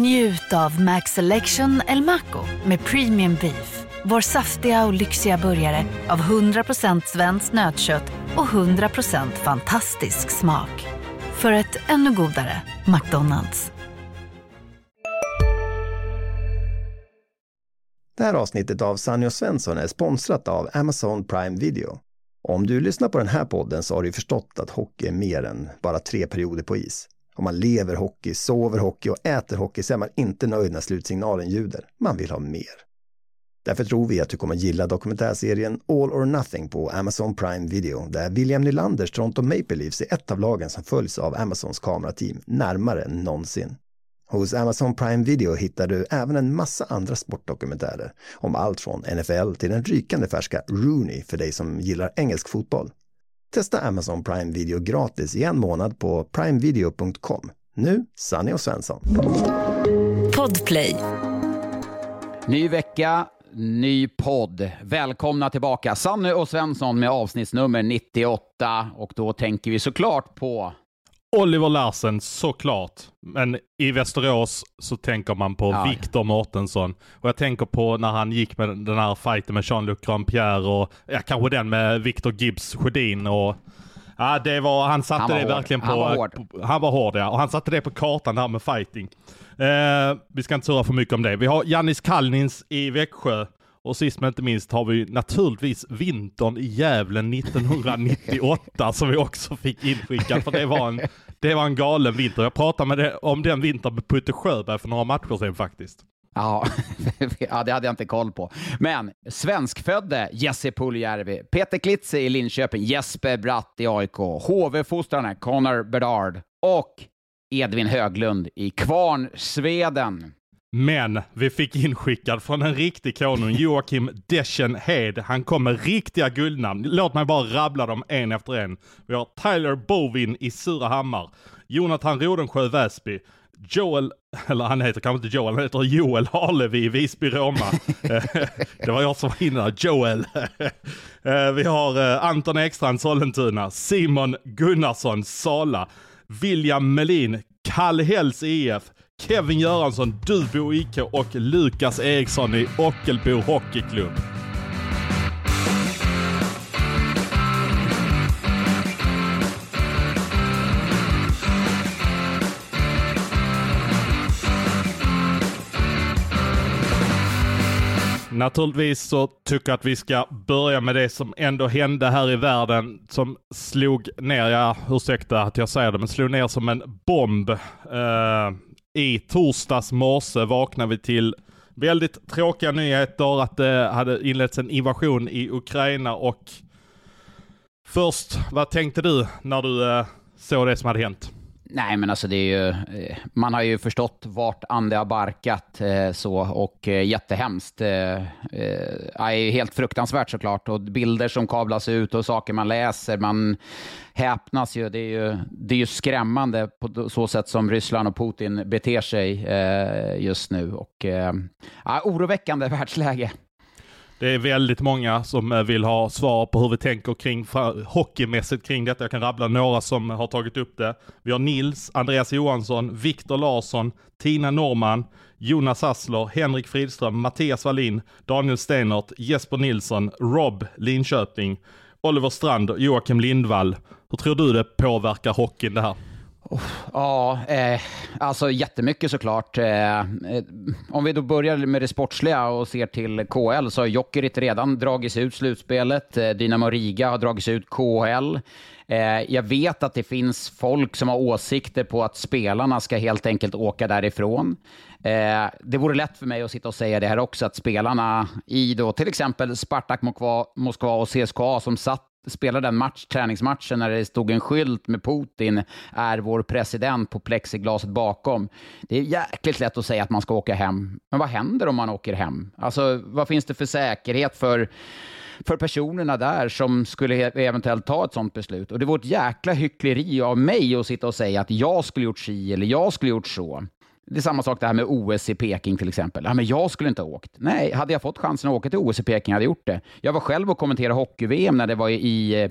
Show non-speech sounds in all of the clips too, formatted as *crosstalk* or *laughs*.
Njut av Max Selection El Maco med Premium Beef. Vår saftiga och lyxiga burgare av 100% svenskt nötkött och 100% fantastisk smak. För ett ännu godare McDonalds. Det här avsnittet av Sanny och Svensson är sponsrat av Amazon Prime Video. Om du lyssnar på den här podden så har du förstått att hockey är mer än bara tre perioder på is. Om man lever hockey, sover hockey och äter hockey så är man inte nöjd när slutsignalen ljuder. Man vill ha mer. Därför tror vi att du kommer gilla dokumentärserien All or Nothing på Amazon Prime Video där William Nylanders Toronto Maple Leafs är ett av lagen som följs av Amazons kamerateam närmare än någonsin. Hos Amazon Prime Video hittar du även en massa andra sportdokumentärer om allt från NFL till den rykande färska Rooney för dig som gillar engelsk fotboll. Testa Amazon Prime Video gratis i en månad på primevideo.com. Nu, Sanny och Svensson. Podplay. Ny vecka, ny podd. Välkomna tillbaka Sanny och Svensson med avsnittsnummer 98 och då tänker vi såklart på Oliver Larsen, såklart. Men i Västerås så tänker man på Ja. Viktor Mårtensson. Och jag tänker på när han gick med den här fighten med Jean-Luc Grandpierre och ja, kanske den med Victor Gibbs Sjödin och Ja, det var, han satte Han var det hård. verkligen på... Han var hård. på- Han var hård, ja. Och han satte det på kartan där med fighting. Eh, vi ska inte surra för mycket om det. Vi har Jannis Kallnins i Växjö. Och sist men inte minst har vi naturligtvis vintern i Gävle 1998 som vi också fick inskickad. För det var en, det var en galen vinter. Jag pratade med det, om den vintern med Putte Sjöberg för några matcher sedan faktiskt. Ja, *laughs* ja, det hade jag inte koll på. Men svenskfödde Jesse Puljärvi, Peter Klitze i Linköping, Jesper Bratt i AIK, HV-fostrarna Connor Bedard och Edvin Höglund i Kvarnsveden. Men vi fick inskickad från en riktig konung, Joakim Deschen Hed. Han kom med riktiga guldnamn. Låt mig bara rabbla dem en efter en. Vi har Tyler Bovin i Surahammar, Jonathan Rodensjö Väsby, Joel, eller han heter kanske inte Joel, han heter Joel Harlevi i Visby-Roma. Eh, *laughs* det var jag som var inne där, Joel. Eh, Vi har eh, Anton Ekstrand Sollentuna, Simon Gunnarsson Sala, William Melin, Kallhälls IF, Kevin Göransson, Dubo IK och Lukas Eriksson i Ockelbo Hockeyklubb. Naturligtvis så tycker jag att vi ska börja med det som ändå hände här i världen som slog ner, ja ursäkta att jag säger det, men slog ner som en bomb. Eh, i torsdags morse vaknade vi till väldigt tråkiga nyheter att det hade inletts en invasion i Ukraina och först, vad tänkte du när du eh, såg det som hade hänt? Nej, men alltså det är ju, eh, man har ju förstått vart Ande har barkat eh, så och eh, jättehemskt. Eh, är helt fruktansvärt såklart och bilder som kablas ut och saker man läser, man häpnas ju. Det är ju, det är ju skrämmande på så sätt som Ryssland och Putin beter sig just nu och eh, ja, oroväckande *laughs* världsläge. Det är väldigt många som eh, vill ha svar på hur vi tänker kring hockeymässigt kring detta. Jag kan rabbla några som har tagit upp det. Vi har Nils, Andreas Johansson, Viktor Larsson, Tina Norman, Jonas Assler, Henrik Fridström, Mattias Wallin, Daniel Stenert, Jesper Nilsson, Rob Linköping, Oliver Strand och Joakim Lindvall. Hur tror du det påverkar hockeyn det här? Ja, eh, alltså jättemycket såklart. Eh, eh, om vi då börjar med det sportsliga och ser till KL så har Jokerit redan dragits ut slutspelet. Eh, Dynamo Riga har dragits ut KHL. Eh, jag vet att det finns folk som har åsikter på att spelarna ska helt enkelt åka därifrån. Eh, det vore lätt för mig att sitta och säga det här också, att spelarna i då till exempel Spartak Moskva och CSKA som satt spelade den match, träningsmatchen när det stod en skylt med Putin är vår president på plexiglaset bakom. Det är jäkligt lätt att säga att man ska åka hem. Men vad händer om man åker hem? Alltså, vad finns det för säkerhet för, för personerna där som skulle eventuellt ta ett sånt beslut? Och det vore ett jäkla hyckleri av mig att sitta och säga att jag skulle gjort si eller jag skulle gjort så det är samma sak det här med OS i Peking till exempel. Ja, men jag skulle inte ha åkt. Nej, hade jag fått chansen att åka till OS i Peking hade jag gjort det. Jag var själv och kommenterade hockey-VM när det var i, eh,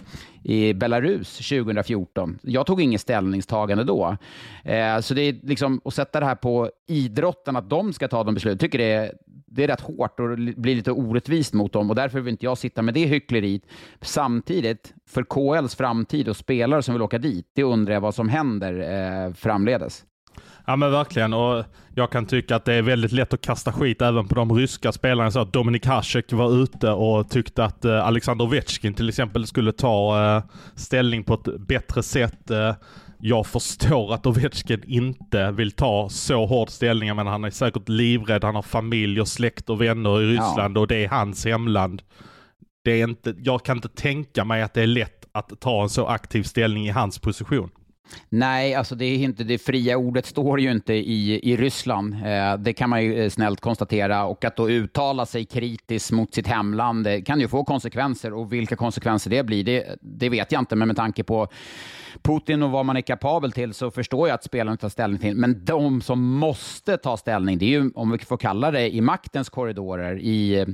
i Belarus 2014. Jag tog inget ställningstagande då. Eh, så det är liksom att sätta det här på idrotten, att de ska ta de besluten, tycker det är, det är rätt hårt och blir lite orättvist mot dem och därför vill inte jag sitta med det hyckleriet. Samtidigt, för KLs framtid och spelare som vill åka dit, det undrar jag vad som händer eh, framledes. Ja men verkligen och jag kan tycka att det är väldigt lätt att kasta skit även på de ryska spelarna. Så att Dominik Hasek var ute och tyckte att eh, Alexander Ovechkin till exempel skulle ta eh, ställning på ett bättre sätt. Eh, jag förstår att Ovechkin inte vill ta så hård ställning, men han är säkert livrädd. Han har familj och släkt och vänner i Ryssland ja. och det är hans hemland. Det är inte, jag kan inte tänka mig att det är lätt att ta en så aktiv ställning i hans position. Nej, alltså det, är inte, det fria ordet står ju inte i, i Ryssland. Eh, det kan man ju eh, snällt konstatera. Och att då uttala sig kritiskt mot sitt hemland det kan ju få konsekvenser. Och vilka konsekvenser det blir, det, det vet jag inte. Men med tanke på Putin och vad man är kapabel till så förstår jag att spelarna tar ställning till. Men de som måste ta ställning, det är ju, om vi får kalla det, i maktens korridorer, i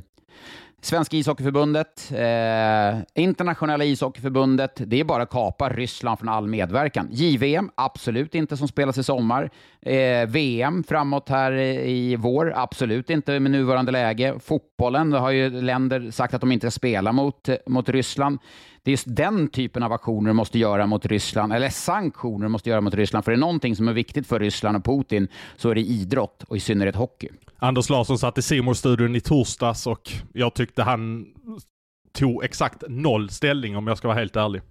Svenska ishockeyförbundet, eh, Internationella ishockeyförbundet, det är bara att kapa Ryssland från all medverkan. JVM, absolut inte som spelas i sommar. Eh, VM framåt här i vår, absolut inte med nuvarande läge. Fotbollen, det har ju länder sagt att de inte ska spela mot, mot Ryssland. Det är just den typen av aktioner måste göra mot Ryssland, eller sanktioner måste göra mot Ryssland. För det är någonting som är viktigt för Ryssland och Putin så är det idrott och i synnerhet hockey. Anders Larsson satt i simor studion i torsdags och jag tyckte han tog exakt noll ställning om jag ska vara helt ärlig.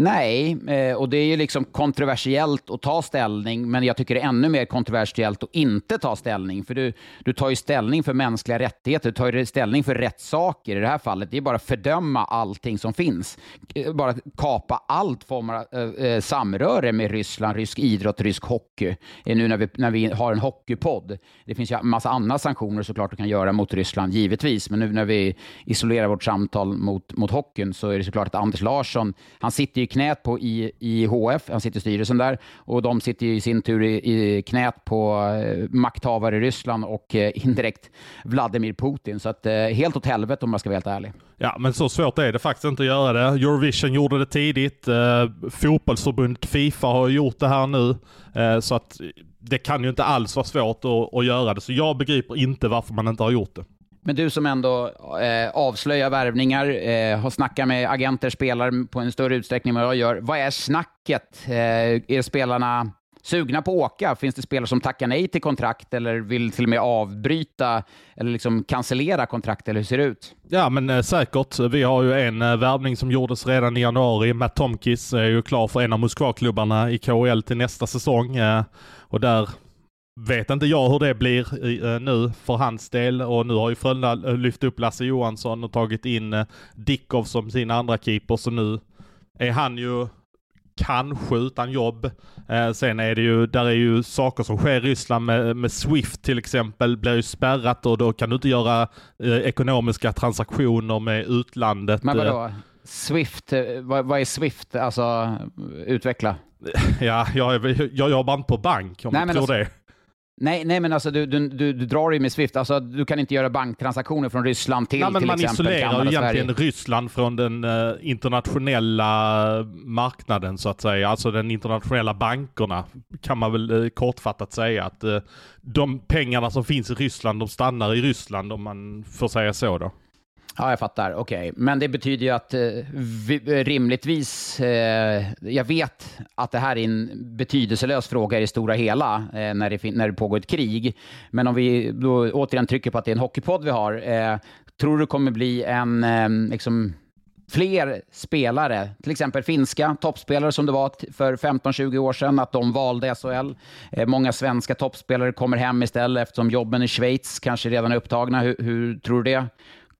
Nej, eh, och det är ju liksom kontroversiellt att ta ställning, men jag tycker det är ännu mer kontroversiellt att inte ta ställning. För du, du tar ju ställning för mänskliga rättigheter, du tar ju ställning för rätt saker. I det här fallet, det är bara att fördöma allting som finns. Eh, bara kapa allt form av äh, samröre med Ryssland, rysk idrott, rysk hockey. Nu när vi, när vi har en hockeypodd. Det finns ju en massa andra sanktioner såklart du kan göra mot Ryssland, givetvis. Men nu när vi isolerar vårt samtal mot, mot hockeyn så är det såklart att Anders Larsson, han sitter ju knät på i, IHF, han sitter i styrelsen där, och de sitter i sin tur i, i knät på eh, makthavare i Ryssland och eh, indirekt Vladimir Putin. Så att, eh, helt åt helvete om jag ska vara helt ärlig. Ja, men så svårt är det faktiskt inte att göra det. Eurovision gjorde det tidigt. Eh, fotbollsförbundet Fifa har gjort det här nu. Eh, så att det kan ju inte alls vara svårt att, att göra det. Så jag begriper inte varför man inte har gjort det. Men du som ändå eh, avslöjar värvningar, eh, har snackat med agenter, spelare på en större utsträckning än vad jag gör. Vad är snacket? Eh, är spelarna sugna på att åka? Finns det spelare som tackar nej till kontrakt eller vill till och med avbryta eller liksom cancellera kontrakt? Eller hur ser det ut? Ja, men eh, säkert. Vi har ju en eh, värvning som gjordes redan i januari. Matt Tomkis är ju klar för en av Moskvaklubbarna i KHL till nästa säsong. Eh, och där vet inte jag hur det blir uh, nu för hans del och nu har ju Frölunda lyft upp Lasse Johansson och tagit in Dickov som sin andra keeper så nu är han ju kanske utan jobb. Eh, sen är det ju, där är ju saker som sker i Ryssland med, med Swift till exempel blir ju spärrat och då kan du inte göra eh, ekonomiska transaktioner med utlandet. Men vadå? Swift, vad, vad är Swift? Alltså utveckla. *laughs* Ja, jag, jag jobbar inte på bank om Nej, du tror alltså, det. Nej, nej men alltså du, du, du, du drar ju med Swift. Alltså, du kan inte göra banktransaktioner från Ryssland till nej, men till man exempel isolerar ju egentligen Sverige. Ryssland från den uh, internationella marknaden så att säga. Alltså den internationella bankerna kan man väl uh, kortfattat säga att uh, de pengarna som finns i Ryssland, de stannar i Ryssland om man får säga så då. Ja, jag fattar. Okej. Okay. Men det betyder ju att eh, vi, eh, rimligtvis, eh, jag vet att det här är en betydelselös fråga i det stora hela eh, när, det, när det pågår ett krig. Men om vi då återigen trycker på att det är en hockeypodd vi har, eh, tror du det kommer bli en, eh, liksom, fler spelare, till exempel finska toppspelare som det var för 15-20 år sedan, att de valde SHL. Eh, många svenska toppspelare kommer hem istället eftersom jobben i Schweiz kanske redan är upptagna. Hur, hur tror du det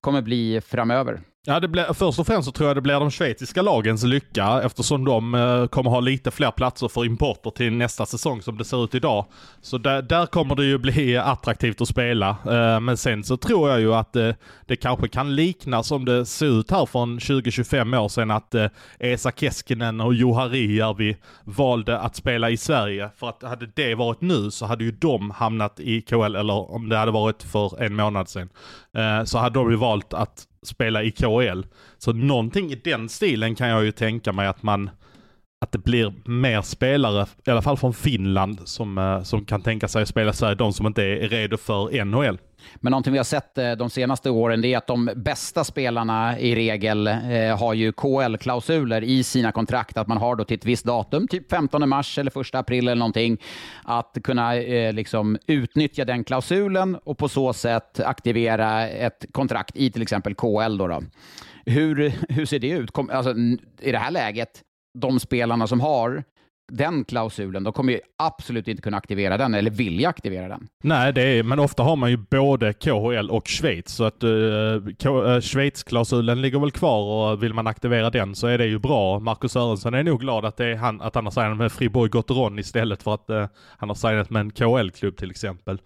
kommer bli framöver? Ja, det blir, först och främst så tror jag det blir de schweiziska lagens lycka eftersom de eh, kommer ha lite fler platser för importer till nästa säsong som det ser ut idag. Så där, där kommer det ju bli *laughs* attraktivt att spela. Eh, men sen så tror jag ju att eh, det kanske kan likna som det ser ut här från 20-25 år sedan att eh, Esa Keskinen och Johari Rijärvi valde att spela i Sverige. För att hade det varit nu så hade ju de hamnat i KL, eller om det hade varit för en månad sedan, eh, så hade de ju valt att spela i KL. Så någonting i den stilen kan jag ju tänka mig att man att det blir mer spelare, i alla fall från Finland, som, eh, som kan tänka sig att spela Sverige. De som inte är redo för NHL. Men någonting vi har sett eh, de senaste åren det är att de bästa spelarna i regel eh, har ju KL-klausuler i sina kontrakt. Att man har då till ett visst datum, typ 15 mars eller 1 april eller någonting, att kunna eh, liksom utnyttja den klausulen och på så sätt aktivera ett kontrakt i till exempel KL. Då, då. Hur, hur ser det ut? Kom, alltså, I det här läget, de spelarna som har den klausulen, de kommer ju absolut inte kunna aktivera den eller vilja aktivera den. Nej, det är, men ofta har man ju både KHL och Schweiz, så att uh, Schweiz-klausulen ligger väl kvar och vill man aktivera den så är det ju bra. Marcus Sörensen är nog glad att, det är han, att han har signat med Fribourg Gotteron istället för att uh, han har signat med en KHL-klubb till exempel.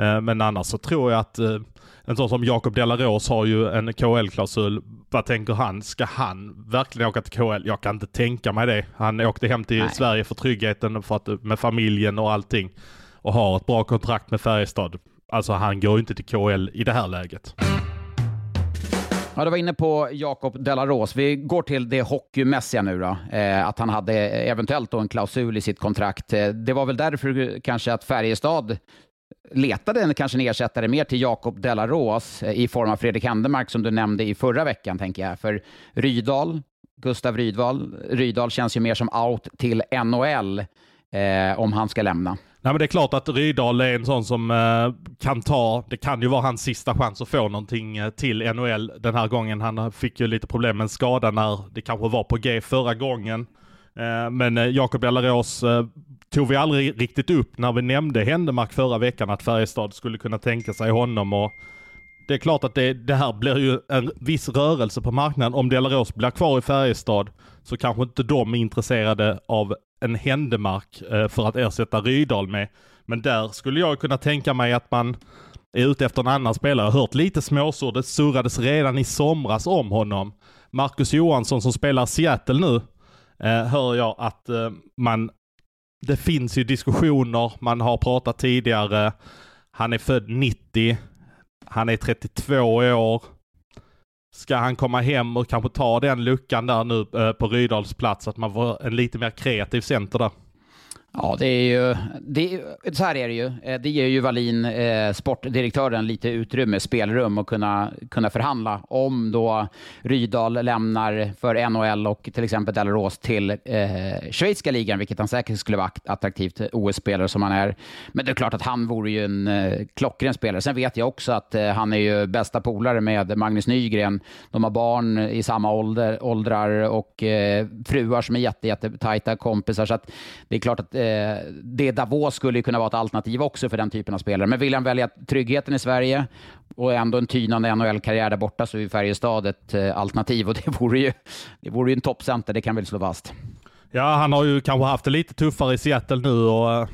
Uh, men annars så tror jag att en sån som Jakob Delaros har ju en KL-klausul. Vad tänker han? Ska han verkligen åka till KL? Jag kan inte tänka mig det. Han åkte hem till Nej. Sverige för tryggheten för att, med familjen och allting. Och har ett bra kontrakt med Färjestad. Alltså han går ju inte till KL i det här läget. Ja, du var inne på Jakob Delaros. Vi går till det hockeymässiga nu då. Eh, att han hade eventuellt då en klausul i sitt kontrakt. Eh, det var väl därför kanske att Färjestad letade en, kanske en ersättare mer till Jakob Delaros eh, i form av Fredrik Händemark som du nämnde i förra veckan, tänker jag. För Rydal, Gustav Rydval, Rydal känns ju mer som out till NHL eh, om han ska lämna. Nej men det är klart att Rydal är en sån som eh, kan ta, det kan ju vara hans sista chans att få någonting eh, till NHL den här gången. Han fick ju lite problem med en skada när det kanske var på G förra gången. Eh, men eh, Jakob Ellerås eh, tog vi aldrig riktigt upp när vi nämnde Händemark förra veckan att Färjestad skulle kunna tänka sig honom och det är klart att det, det här blir ju en viss rörelse på marknaden. Om Delaros blir kvar i Färjestad så kanske inte de är intresserade av en Händemark för att ersätta Rydal med. Men där skulle jag kunna tänka mig att man är ute efter en annan spelare. Jag har hört lite småsord. Det surrades redan i somras om honom. Marcus Johansson som spelar Seattle nu, Eh, hör jag att eh, man det finns ju diskussioner, man har pratat tidigare. Han är född 90. Han är 32 år. Ska han komma hem och kanske ta den luckan där nu eh, på Rydals plats, att man får en lite mer kreativ center där? Ja, det är ju, det, så här är det ju. Eh, det ger ju Wallin, eh, sportdirektören, lite utrymme, spelrum att kunna, kunna förhandla om då Rydal lämnar för NHL och till exempel Dalarås till eh, schweiziska ligan, vilket han säkert skulle vara attraktivt OS-spelare som han är. Men det är klart att han vore ju en eh, klockren spelare. Sen vet jag också att eh, han är ju bästa polare med Magnus Nygren. De har barn i samma ålder, åldrar och eh, fruar som är jätte, jätte tajta kompisar. Så att det är klart att eh, eh, det Davos skulle kunna vara ett alternativ också för den typen av spelare. Men vill han välja tryggheten i Sverige och ändå en tynande NHL-karriär där borta så är Färjestad ett eh, alternativ och det vore ju, det vore ju en toppcenter, det kan vi slå fast. Ja, han har ju kanske haft det lite tuffare i Seattle nu och eh,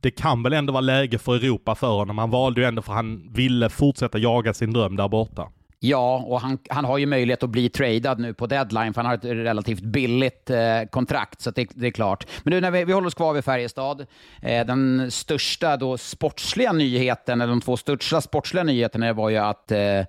det kan väl ändå vara läge för Europa för honom. Han valde ju ändå för han ville fortsätta jaga sin dröm där borta. Ja, och han, han har ju möjlighet att bli tradad nu på deadline, för han har ett relativt billigt eh, kontrakt, så det, det, är klart. Men nu när vi, vi håller oss kvar vid Färjestad, eh, den största då sportsliga nyheten, eller de två största sportsliga nyheterna var ju att eh,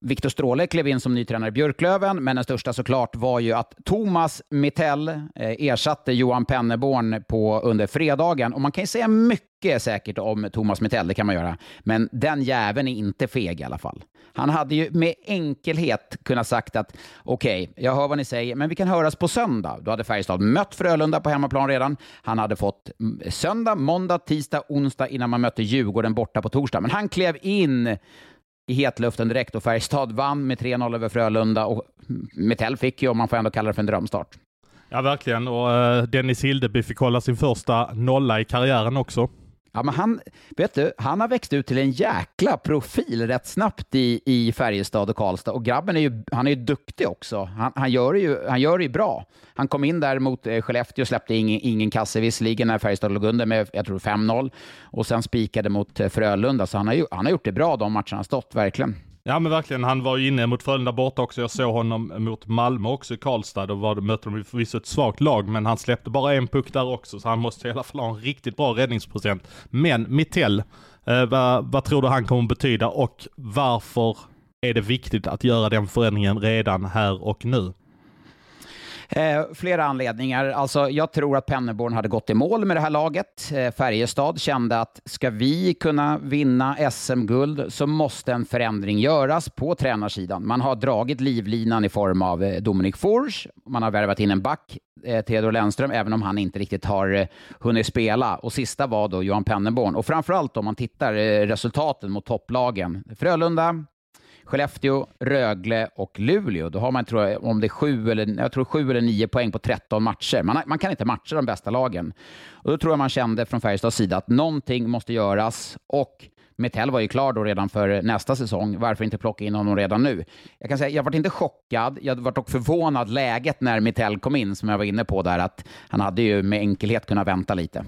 Viktor Stråle klev in som ny tränare i Björklöven, men den största såklart var ju att Thomas Mittell eh, ersatte Johan Penneborn på, under fredagen. Och man kan ju säga mycket säkert om Thomas Mittell, det kan man göra. Men den jäveln är inte feg i alla fall. Han hade ju med enkelhet kunnat sagt att okej, okay, jag hör vad ni säger, men vi kan höras på söndag. Då hade Färjestad mött Frölunda på hemmaplan redan. Han hade fått mm, söndag, måndag, tisdag, onsdag innan man mötte Djurgården borta på torsdag. Men han klev in i hetluften direkt och Färjestad vann med 3-0 över Frölunda och Metell fick ju, om man får ändå kalla det för en drömstart. Ja, verkligen. Och uh, Dennis Hildeby fick hålla sin första nolla i karriären också. Ja, men han, vet du, han har växt ut till en jäkla profil rätt snabbt i, i Färjestad och Karlstad. Och grabben är ju, han är ju duktig också. Han, han, gör det ju, han gör det ju bra. Han kom in där mot eh, Skellefteå och släppte ingen, ingen kasse visserligen när Färjestad låg under med, jag tror 5-0. Och sen spikade mot eh, Frölunda. Så han har, ju, han har gjort det bra de matcherna han stått, verkligen. Ja men verkligen, han var ju inne mot Frölunda borta också. Jag såg honom mot Malmö också i Karlstad. Då var, mötte de förvisso ett svagt lag, men han släppte bara en puck där också, så han måste i alla fall ha en riktigt bra räddningsprocent. Men Mittell, eh, vad, vad tror du han kommer betyda och varför är det viktigt att göra den förändringen redan här och nu? Eh, flera anledningar. Alltså, jag tror att Pennerborn hade gått i mål med det här laget. Eh, Färjestad kände att ska vi kunna vinna SM-guld så måste en förändring göras på tränarsidan. Man har dragit livlinan i form av eh, Dominik Fors. Man har värvat in en back, eh, Theodor Lennström, även om han inte riktigt har eh, hunnit spela. Och sista var då Johan Pennerborn. Och framförallt om man tittar eh, resultaten mot topplagen. Frölunda, Skellefteå, Rögle och Luleå. Då har man, tror jag, om det är sju eller, jag tror sju eller nio poäng på 13 matcher. Man, man kan inte matcha de bästa lagen. Och då tror jag man kände från Färjestads sida att någonting måste göras och Metell var ju klar då redan för nästa säsong. Varför inte plocka in honom redan nu? Jag kan säga, jag var inte chockad. Jag var dock förvånad läget när Metell kom in, som jag var inne på där, att han hade ju med enkelhet kunnat vänta lite.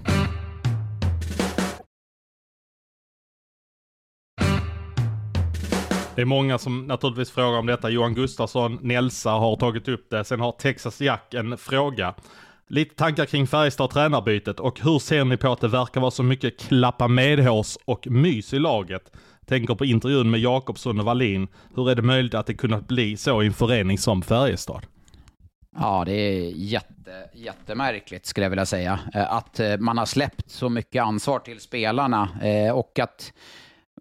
Det är många som naturligtvis frågar om detta. Johan Gustafsson, Nelsa har tagit upp det. Sen har Texas Jack en fråga. Lite tankar kring Färjestad tränarbytet och hur ser ni på att det verkar vara så mycket klappa medhårs och mys i laget? Tänker på intervjun med Jakobsson och Wallin. Hur är det möjligt att det kunnat bli så i en förening som Färjestad? Ja, det är jätte, jättemärkligt skulle jag vilja säga. Eh, att eh, man har släppt så mycket ansvar till spelarna eh, och att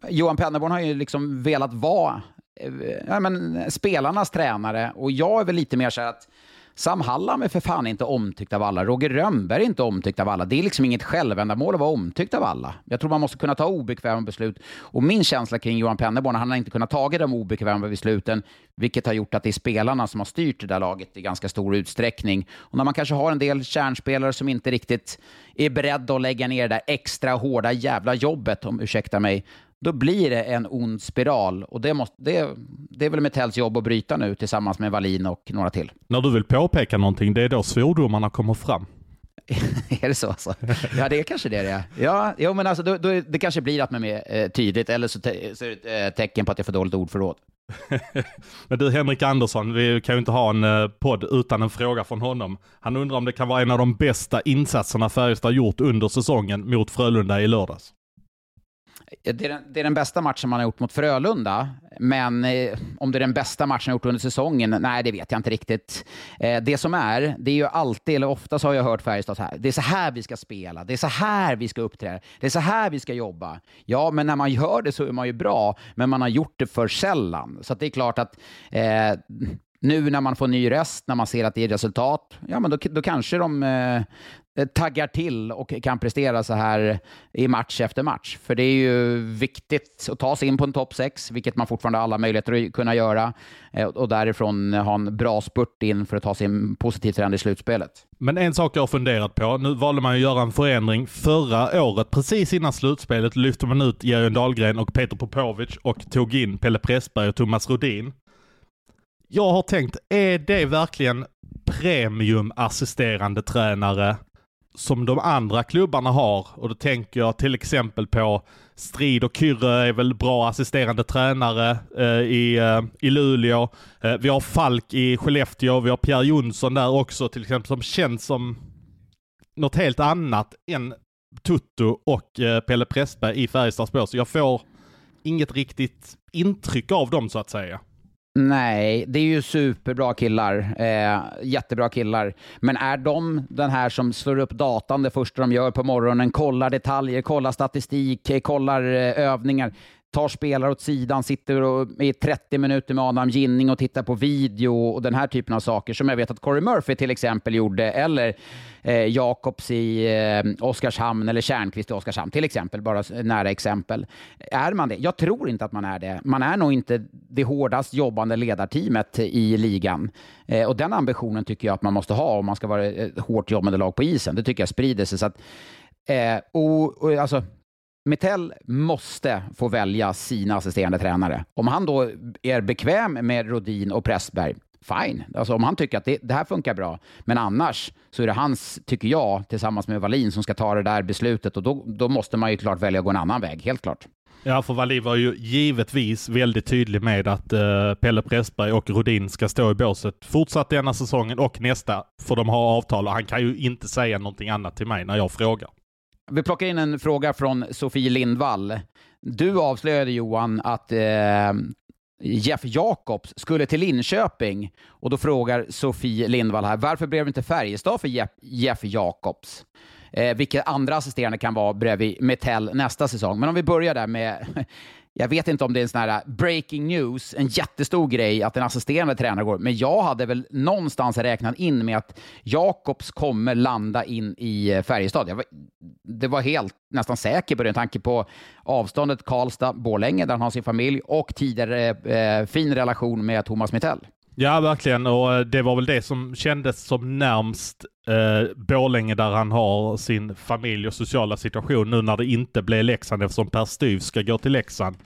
Johan Pennerborn har ju liksom velat vara eh, ja, men, spelarnas tränare och jag är väl lite mer så här att Sam Hallam är för fan inte omtyckt av alla. Roger Rönnberg är inte omtyckt av alla. Det är liksom inget självändamål att vara omtyckt av alla. Jag tror man måste kunna ta obekväma beslut. Och min känsla kring Johan Pennerborn, han har inte kunnat ta de obekväma besluten, vilket har gjort att det är spelarna som har styrt det där laget i ganska stor utsträckning. Och när man kanske har en del kärnspelare som inte riktigt är beredda att lägga ner det där extra hårda jävla jobbet, om ursäkta mig, då blir det en ond spiral. Och det, måste, det, det är väl Metells jobb att bryta nu tillsammans med Wallin och några till. När du vill påpeka någonting, det är då svordomarna kommer fram. *laughs* är det så alltså? Ja, det är kanske det det är. Ja, jo, men alltså, då, då, det kanske blir att man är mer eh, tydligt, eller så, te, så är det eh, tecken på att jag får dåligt ordförråd. *laughs* men du Henrik Andersson, vi kan ju inte ha en eh, podd utan en fråga från honom. Han undrar om det kan vara en av de bästa insatserna Färjestad gjort under säsongen mot Frölunda i lördags. Eh, det är, den, det är, den, bästa matchen man har gjort mot Frölunda, men eh, om det är den bästa matchen man gjort under säsongen, nej det vet jag inte riktigt. Eh, det som är, det är ju alltid, eller ofta så har jag hört Färjestad så här, det är så här vi ska spela, det är så här vi ska uppträda, det är så här vi ska jobba. Ja, men när man gör det så är man ju bra, men man har gjort det för sällan. Så det är klart att eh, nu när man får ny röst, när man ser att det är resultat, ja men då, då kanske de, eh, Eh, taggar till och kan prestera så här i match efter match. För det är ju viktigt att ta sig in på en topp 6, vilket man fortfarande har alla möjligheter att kunna göra. Eh, och därifrån ha en bra spurt in för att ta sig en positiv trend i slutspelet. Men en sak jag har funderat på, nu valde man att göra en förändring. Förra året, precis innan slutspelet, lyfte man ut Jörgen Dahlgren och Peter Popovic och tog in Pelle Pressberg och Thomas Rodin. Jag har tänkt, är det verkligen premiumassisterande tränare som de andra klubbarna har. Och då tänker jag till exempel på Strid och Kyrre är väl bra assisterande tränare eh, i, eh, i Luleå. Eh, vi har Falk i Skellefteå, vi har Pierre Jonsson där också till exempel som känns som något helt annat än Tutto och eh, Pelle Pressberg i Färjestads. Så jag får inget riktigt intryck av dem så att säga. Nej, det är ju superbra killar. Eh, jättebra killar. Men är de den här som slår upp datan det första de gör på morgonen, kollar detaljer, kollar statistik, eh, kollar eh, övningar? Tar spelare åt sidan, sitter och, i 30 minuter med Adam Ginning och tittar på video och den här typen av saker som jag vet att Corey Murphy till exempel gjorde, eller eh, Jakobs i eh, Oskarshamn eller Kärnqvist i Oskarshamn till exempel, bara nära exempel. Är man det? Jag tror inte att man är det. Man är nog inte det hårdast jobbande ledarteamet i ligan. Eh, och den ambitionen tycker jag att man måste ha om man ska vara ett hårt jobbande lag på isen. Det tycker jag sprider sig. Så att, eh, och, och, alltså, Mittell måste få välja sina assisterande tränare. Om han då är bekväm med Rodin och Pressberg, fine. Alltså om han tycker att det, det, här funkar bra. Men annars så är det hans, tycker jag, tillsammans med Wallin som ska ta det där beslutet och då, då måste man ju klart välja att gå en annan väg, helt klart. Ja, för Wallin var ju givetvis väldigt tydlig med att uh, Pelle Pressberg och Rodin ska stå i båset fortsatt denna säsongen och nästa, för de har avtal och han kan ju inte säga någonting annat till mig när jag frågar. Vi plockar in en fråga från Sofie Lindvall. Du avslöjade Johan att eh, Jeff Jakobs skulle till Linköping och då frågar Sofie Lindvall här, varför blev det inte Färjestad för Jeff, Jeff Jakobs? Eh, vilka andra assisterande kan vara bredvid Metell nästa säsong? Men om vi börjar där med jag vet inte om det är en sån här äh, breaking news, en jättestor grej att en assisterande tränare går, men jag hade väl någonstans räknat in med att Jakobs kommer landa in i eh, Färjestad. Jag var, det var helt nästan säker på det, med tanke på avståndet Karlstad-Borlänge, där han har sin familj, och tidigare eh, eh fin relation med Thomas Mittell. Ja, verkligen. Och eh, det var väl det som kändes som närmst eh, Borlänge där han har sin familj och sociala situation nu när det inte blev Leksand eftersom Per Styv ska gå till Leksand.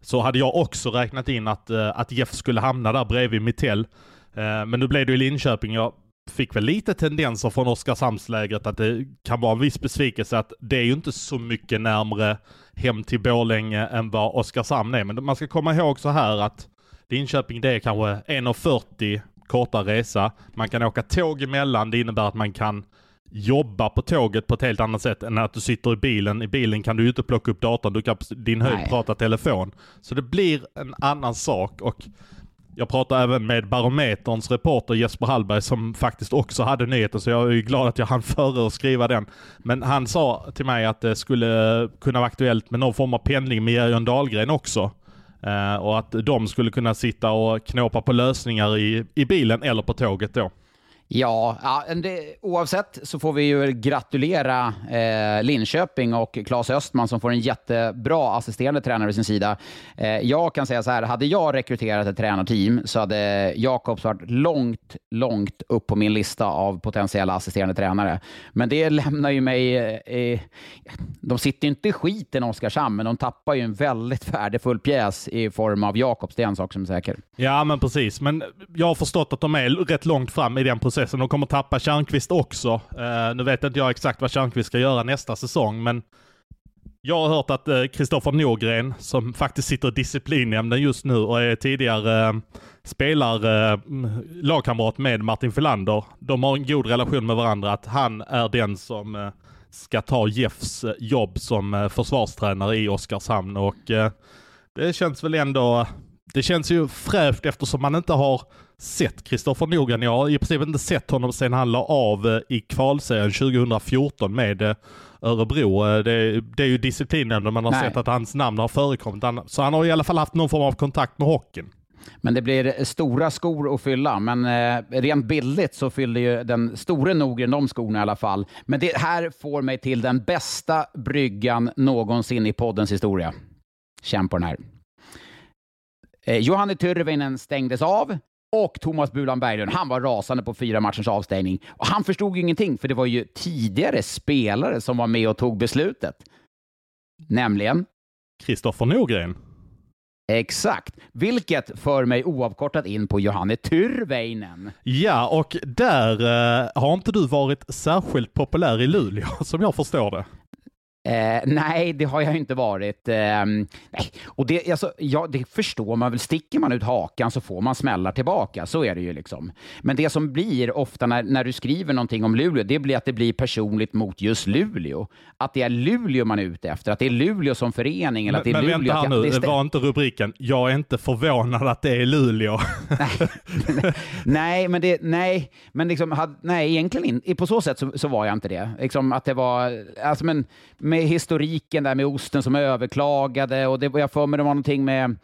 Så hade jag också räknat in att, eh, att Jeff skulle hamna där bredvid Mittell. Eh, men nu blev det ju Linköping. Jag fick väl lite tendenser från Oskarshamnslägret att det kan vara en viss besvikelse att det är ju inte så mycket närmre hem till Borlänge än vad Oskarshamn är. Men man ska komma ihåg så här att Linköping det är kanske 1.40 korta resa. Man kan åka tåg emellan. Det innebär att man kan jobba på tåget på ett helt annat sätt än att du sitter i bilen. I bilen kan du ju inte plocka upp datorn. Du kan din höjd prata telefon. Så det blir en annan sak och jag pratade även med Barometerns reporter Jesper Hallberg som faktiskt också hade nyheten så jag är ju glad att jag hann *laughs* före att skriva den. Men han sa till mig att det skulle kunna vara aktuellt med någon form av pendling med Jörgen Dahlgren också. Eh, och att de skulle kunna sitta och knåpa på lösningar i, i bilen eller på tåget då. Ja, ja det, oavsett så får vi ju gratulera eh, Linköping och Claes Östman som får en jättebra assisterande tränare vid sin sida. Eh, jag kan säga så här, hade jag rekryterat ett tränarteam så hade Jakobs varit långt, långt upp på min lista av potentiella assisterande tränare. Men det lämnar ju mig... Eh, de sitter ju inte i skiten Oskarshamn, men de tappar ju en väldigt värdefull pjäs i form av Jakobs. Det är en sak som är säker. Ja, men precis. Men jag har förstått att de är rätt långt fram i den processen processen. De kommer tappa Tjärnqvist också. Uh, nu vet inte jag exakt vad Tjärnqvist ska göra nästa säsong, men jag har hört att eh, Kristoffer uh, Norgren, som faktiskt sitter i disciplinnämnden just nu och är tidigare uh, spelar uh, lagkamrat med Martin Filander. De har en god relation med varandra, att han är den som uh, ska ta Jeffs jobb som försvarstränare i Oskarshamn och det känns väl ändå det känns ju fräscht eftersom man inte har sett Kristoffer Nogren. Jag har i princip inte sett honom sedan han la av eh, i kvalserien 2014 med eh, Örebro. Eh, det, det är ju disciplinen man har Nej. sett att hans namn har förekommit. Så han har i alla fall haft någon form av kontakt med hockeyn. Men det blir stora skor att fylla. Men eh, rent bildligt så fyllde ju den store Nogren de skorna i alla fall. Men det här får mig till den bästa bryggan någonsin i poddens historia. Känn på den här. Eh, Johanne Tyrväinen stängdes av och Thomas Bulan Berglund, han var rasande på fyra matchers avstängning. Och han förstod ju ingenting, för det var ju tidigare spelare som var med och tog beslutet. Nämligen? Kristoffer Norgren. Exakt, vilket för mig oavkortat in på Johanne Tyrväinen. Ja, och där eh, har inte du varit särskilt populär i Luleå, *laughs* som jag förstår det. Eh, nej, det har jag inte varit. Eh, nej. Och det, alltså, ja, det förstår man väl. Sticker man ut hakan så får man smällar tillbaka. Så är det ju. liksom. Men det som blir ofta när, när du skriver någonting om Luleå, det blir att det blir personligt mot just Luleå. Att det är Luleå man är ute efter. Att det är Luleå som förening. Eller att det är men Luleå, vänta här nu, det var inte rubriken “Jag är inte förvånad att det är Luleå”? nej, *laughs* nej, men, det, nej, men liksom, had, nej, egentligen inte. På så sätt så, så, var jag inte det. Liksom att det var, alltså, men, med historiken där med osten som överklagade och det, jag för mig det var någonting med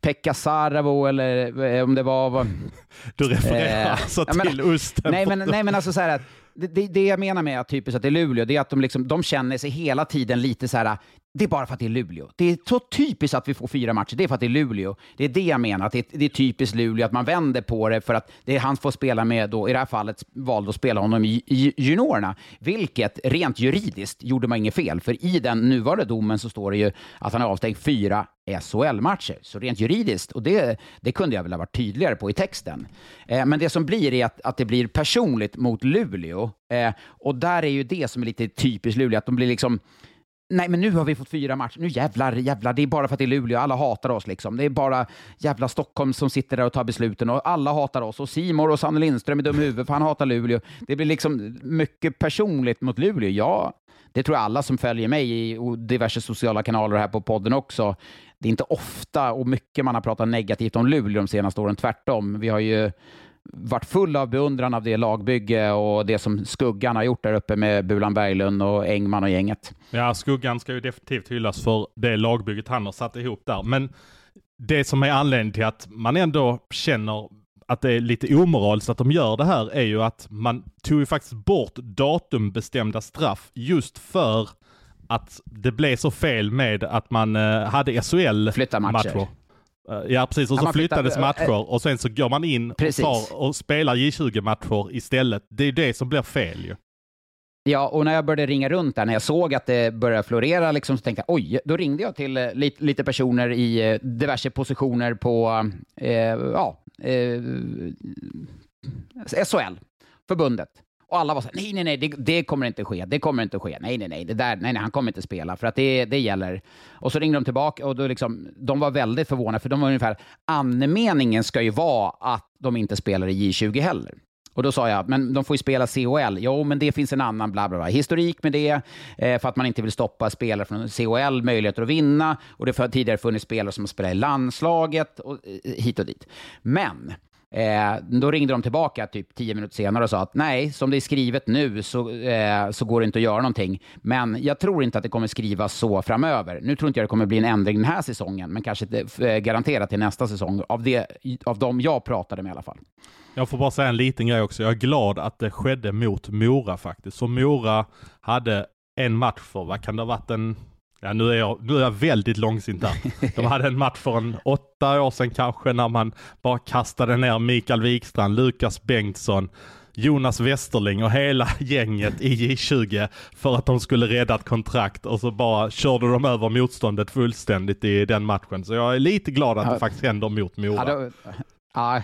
Pekka Saravo eller eh, om det var... *laughs* Du refererar eh, alltså till men, osten? Nej men, nej, men alltså så här, det, det, det jag menar med att typiskt att det är Luleå, det är att de, liksom, de känner sig hela tiden lite så här det är bara för att det är Luleå. Det är så typiskt att vi får fyra matcher. Det är för att det är Luleå. Det är det jag menar. Att det, är, det är typiskt Luleå att man vänder på det för att det är han får spela med, då, i det här fallet valde att spela honom i, i juniorerna. Vilket rent juridiskt gjorde man inget fel. För i den nuvarande domen så står det ju att han är avstängd fyra SHL-matcher. Så rent juridiskt, och det, det kunde jag väl ha varit tydligare på i texten. Eh, men det som blir är att, att det blir personligt mot Luleå. Eh, och där är ju det som är lite typiskt Luleå, att de blir liksom Nej, men nu har vi fått fyra matcher. Nu jävlar, jävlar. Det är bara för att det är Luleå. Alla hatar oss liksom. Det är bara jävla Stockholm som sitter där och tar besluten och alla hatar oss. Och Simor och Sanne Lindström är dum i huvudet för han hatar Luleå. Det blir liksom mycket personligt mot Luleå. Ja, det tror jag alla som följer mig i diverse sociala kanaler här på podden också. Det är inte ofta och mycket man har pratat negativt om Luleå de senaste åren. Tvärtom. Vi har ju varit full av beundran av det lagbygge och det som Skuggan har gjort där uppe med Bulan Berglund och Engman och gänget. Ja, Skuggan ska ju definitivt hyllas för det lagbygget han har satt ihop där. Men det som är anledningen till att man ändå känner att det är lite omoraliskt att de gör det här är ju att man tog ju faktiskt bort datumbestämda straff just för att det blev så fel med att man eh, hade SHL-matcher. Eh, ja precis, och så flyttades matcher och sen så går man in och, tar och spelar J20-matcher istället. Det är det som blir fel ju. Ja, och när jag började ringa runt där, när jag såg att det började florera, liksom, så tänkte jag oj, då ringde jag till eh, lite, lite personer i eh, diverse positioner på eh, ja, eh, SHL, förbundet. Och alla var så här, nej, nej, nej, det, det, kommer inte ske, det kommer inte ske, nej, nej, nej, det där, nej, nej, han kommer inte spela, för att det, det gäller. Och så ringde de tillbaka och då liksom, de var väldigt förvånade, för de var ungefär, andemeningen ska ju vara att de inte spelar i J20 heller. Och då sa jag, men de får ju spela CHL. Jo, men det finns en annan bla bla bla. Historik med det, eh, för att man inte vill stoppa spelare från CHL möjligheter att vinna. Och det har tidigare funnits spelare som har spelat i landslaget och eh, hit och dit. Men Eh, då ringde de tillbaka typ tio minuter senare och sa att nej, som det är skrivet nu så, eh, så går det inte att göra någonting. Men jag tror inte att det kommer skrivas så framöver. Nu tror inte jag det kommer bli en ändring den här säsongen, men kanske eh, garanterat till nästa säsong, av, det, av de jag pratade med i alla fall. Jag får bara säga en liten grej också. Jag är glad att det skedde mot Mora faktiskt. Så Mora hade en match för, vad kan det ha varit, en Ja, nu är, jag, nu är jag väldigt långsint där. *laughs* De hade en match för en åtta år sedan kanske när man bara kastade ner Mikael Wikstrand, Lukas Bengtsson, Jonas Westerling och hela *laughs* gänget i J20 för att de skulle rädda ett kontrakt och så bara körde de över motståndet fullständigt i den matchen. Så jag är lite glad att det faktiskt händer mot Mora. Ja, då, *laughs* ja,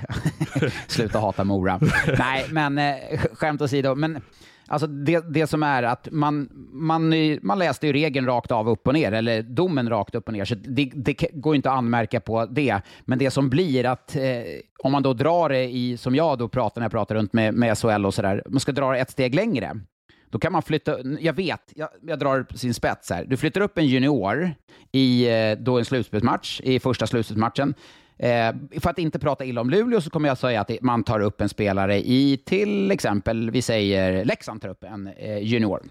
sluta hata Mora. Nej, men eh, skämt åsido. Men Alltså det, det som är att man, man, eh, man läste ju regeln rakt av upp och ner, eller domen rakt upp och ner, så det, det går inte att anmärka på det. Men det som blir att eh, om man då drar det i, som jag då pratar när jag pratar runt med, med SHL och sådär, man ska dra det ett steg längre. Då kan man flytta, jag vet, jag, jag drar sin spets här. Du flyttar upp en junior i eh, då en slutspelsmatch, i första slutspelsmatchen. Eh, för att inte prata illa om Luleå så kommer jag säga att man tar upp en spelare i till exempel, vi säger Leksand tar upp en eh, junior.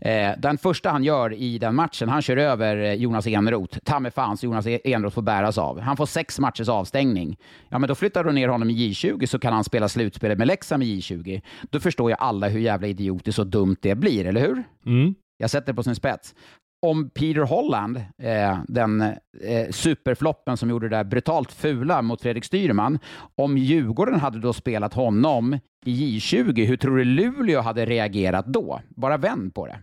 Eh, den första han gör i den matchen, han kör över eh, Jonas Enroth. Ta mig fan så Jonas Enroth får bäras av. Han får sex matchers avstängning. Ja, men då flyttar du ner honom i J20 så kan han spela slutspelet med Leksand i J20. Då förstår jag alla hur jävla idiotiskt och dumt det blir, eller hur? Mm. Jag sätter det på sin spets om Peter Holland, eh, den eh, superfloppen som gjorde det där brutalt fula mot Fredrik Styrman, om Djurgården hade då spelat honom i J20, hur tror du Luleå hade reagerat då? Bara vänd på det.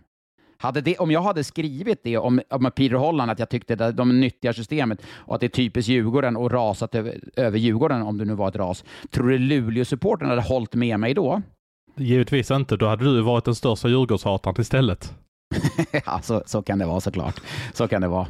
Hade det, om jag hade skrivit det om, om Peter Holland, att jag tyckte att de nyttjar systemet och att det är typiskt Djurgården och rasat över, över Djurgården, om det nu var ett ras, tror du Luleå-supporten hade hållit med mig då? Givetvis inte. Då hade du varit den största Djurgårdshataren istället. *laughs* ja, så, så kan det vara såklart. Så kan det vara.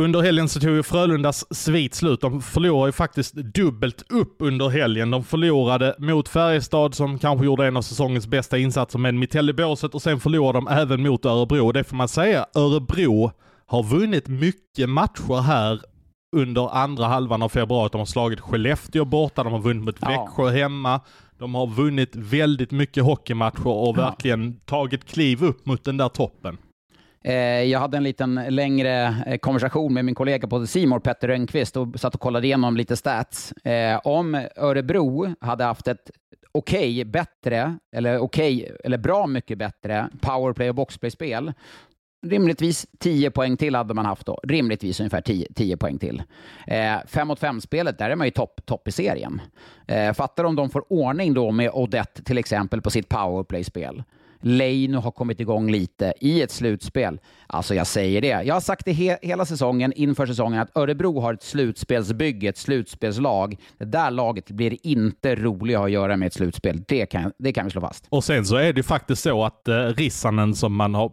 Under helgen så tog ju Frölundas svit slut. De förlorade ju faktiskt dubbelt upp under helgen. De förlorade mot Färjestad som kanske gjorde en av säsongens bästa insatser med mitt i båset och sen förlorade de även mot Örebro. Det får man säga, Örebro har vunnit mycket matcher här under andra halvan av februari. De har slagit Skellefteå borta, de har vunnit mot Växjö hemma. De har vunnit väldigt mycket hockeymatcher och ja. verkligen tagit kliv upp mot den där toppen. Eh, jag hade en liten längre eh, konversation med min kollega på Simor, Petter Rönnqvist, och satt och kollade igenom lite stats. Eh, om Örebro hade haft ett okej, okay, bättre, eller okej, okay, eller bra mycket bättre powerplay och boxplay-spel, rimligtvis 10 poäng till hade man haft då. Rimligtvis ungefär 10, 10 poäng till. Eh, 5 mot 5-spelet, där är man ju topp top i serien. Eh, fattar om de får ordning då med Odette till exempel på sitt powerplay-spel. Leino har kommit igång lite i ett slutspel. Alltså jag säger det. Jag har sagt det he hela säsongen, inför säsongen, att Örebro har ett slutspelsbygge, ett slutspelslag. Det där laget blir inte roligt att göra med ett slutspel. Det kan, det kan vi slå fast. Och sen så är det faktiskt så att eh, Rissanen som man har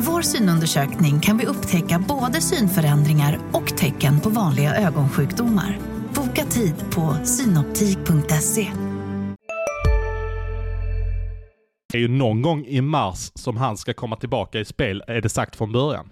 Med vår synundersökning kan vi upptäcka både synförändringar och tecken på vanliga ögonsjukdomar. Boka tid på synoptik.se. Det är ju någon gång i mars som han ska komma tillbaka i spel, är det sagt från början.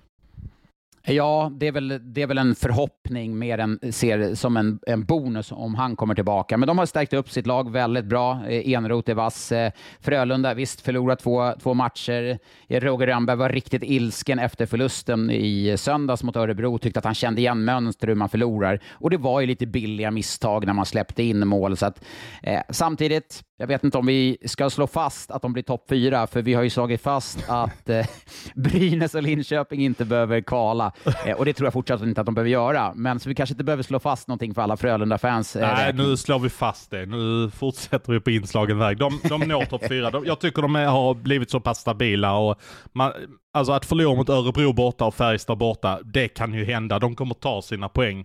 Ja, det är väl, det är väl en förhoppning mer än ser som en, en bonus om han kommer tillbaka. Men de har stärkt upp sitt lag väldigt bra. Eh, Enroth är vass. Eh, Frölunda, visst, förlorat två, två matcher. Eh, Roger Rönnberg var riktigt ilsken efter förlusten i söndags mot Örebro. Tyckte att han kände igen mönster hur man förlorar. Och det var ju lite billiga misstag när man släppte in mål. Så att, eh, samtidigt, jag vet inte om vi ska slå fast att de blir topp fyra, för vi har ju slagit fast att eh, *laughs* Brynäs och Linköping inte behöver kvala. Eh, och det tror jag fortsatt inte att de behöver göra. Men så vi kanske inte behöver slå fast någonting för alla Frölunda-fans. Eh, Nej, nu slår vi fast det. Nu fortsätter vi på inslagen väg. De, de når topp fyra. De, jag tycker de är, har blivit så pass stabila. Och man, alltså att förlora mot Örebro borta och Färjestad borta, det kan ju hända. De kommer ta sina poäng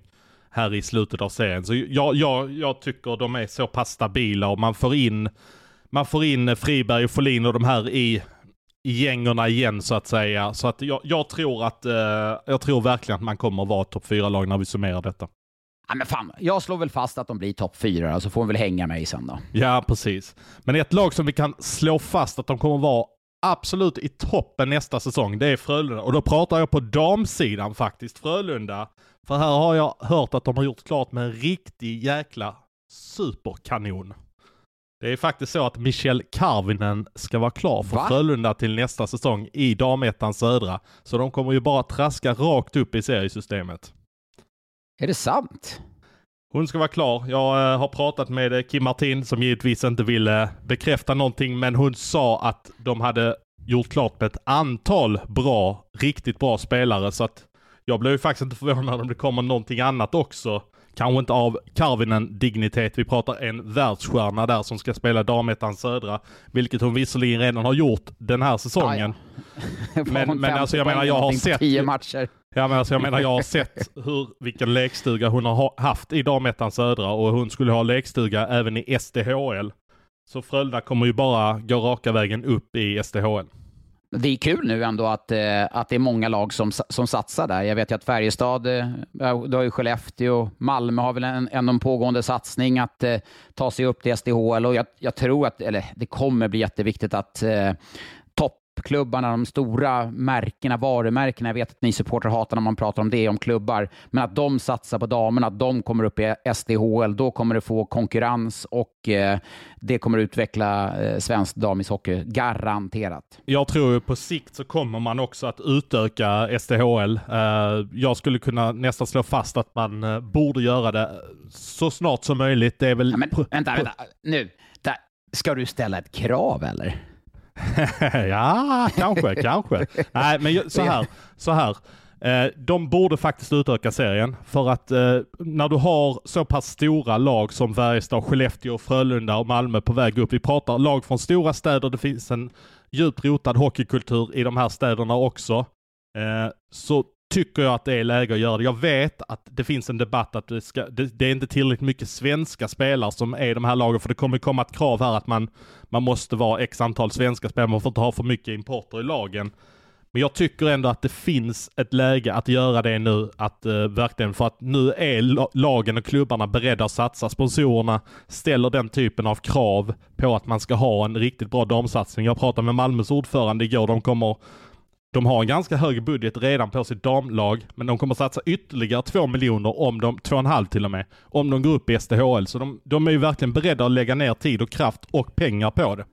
här i slutet av serien. Så jag, jag, jag tycker de är så pass stabila och man får in, man får in Friberg och Folin och de här i, i gängerna igen så att säga. Så att jag, jag tror att, eh, jag tror verkligen att man kommer att vara topp fyra lag när vi summerar detta. Ja, men fan, jag slår väl fast att de blir topp fyra, så får de väl hänga mig sen då. Ja, precis. Men ett lag som vi kan slå fast att de kommer att vara absolut i toppen nästa säsong, det är Frölunda. Och då pratar jag på damsidan faktiskt. Frölunda för här har jag hört att de har gjort klart med en riktig jäkla superkanon. Det är faktiskt så att Michel Karvinen ska vara klar för Va? Frölunda till nästa säsong i damettan södra. Så de kommer ju bara traska rakt upp i seriesystemet. Är det sant? Hon ska vara klar. Jag äh, har pratat med eh, Kim Martin som givetvis inte ville bekräfta någonting men hon sa att de hade gjort klart med ett antal bra, riktigt bra spelare så att jag blev ju faktiskt inte förvånad om det kommer någonting annat också. Kanske inte av Karvinen dignitet. Vi pratar en världsstjärna där som ska spela damettan södra. Vilket hon visserligen redan har gjort den här säsongen. Ja. men, *laughs* men alltså jag menar jag har sett... Tio matcher. Ja men alltså jag menar jag har sett hur, vilken lekstuga hon har haft i damettan södra och hon skulle ha lekstuga även i SDHL. Så Frölunda kommer ju bara gå raka vägen upp i SDHL det är kul nu ändå att, eh, att det är många lag som, som satsar där. Jag vet ju att Färjestad, eh, du har ju Skellefteå, Malmö har väl en, en pågående satsning att eh, ta sig upp till SDHL och jag, jag, tror att, eller det kommer bli jätteviktigt att toppklubbarna, de stora märkena, varumärkena, jag vet att ni supportrar hatar när man pratar om det, om klubbar, men att de satsar på damerna, att de kommer upp i SDHL, då kommer det få konkurrens och eh, det kommer utveckla eh, svensk damishockey, garanterat. Jag tror på sikt så kommer man också att utöka SDHL. Eh, jag skulle kunna nästan slå fast att man eh, borde göra det så snart som möjligt. Det är väl... Ja, men, vänta, vänta, nu. Där, ska du ställa ett krav eller? *laughs* ja, kanske, *laughs* kanske. Nej, men så här, så här. Eh, de borde faktiskt utöka serien för att eh, när du har så pass stora lag som Färjestad, Skellefteå, Frölunda och Malmö på väg upp. Vi pratar lag från stora städer. Det finns en djupt rotad hockeykultur i de här städerna också. Eh, så tycker jag att det är läge att göra det. Jag vet att det finns en debatt att det, ska, det, det, är inte tillräckligt mycket svenska spelare som är i de här lagen, för det kommer komma ett krav här att man, man måste vara x antal svenska spelare, man får inte ha för mycket importer i lagen. Men jag tycker ändå att det finns ett läge att göra det nu, att uh, verkligen, för att nu är lagen och klubbarna beredda att satsa. Sponsorerna ställer den typen av krav på att man ska ha en riktigt bra damsatsning. Jag pratade med Malmös ordförande igår, de kommer de har en ganska hög budget redan på sitt damlag, men de kommer satsa ytterligare 2 miljoner, om de, 2,5 till och med, om de går upp i SDHL. Så de, de är ju verkligen beredda att lägga ner tid och kraft och pengar på det.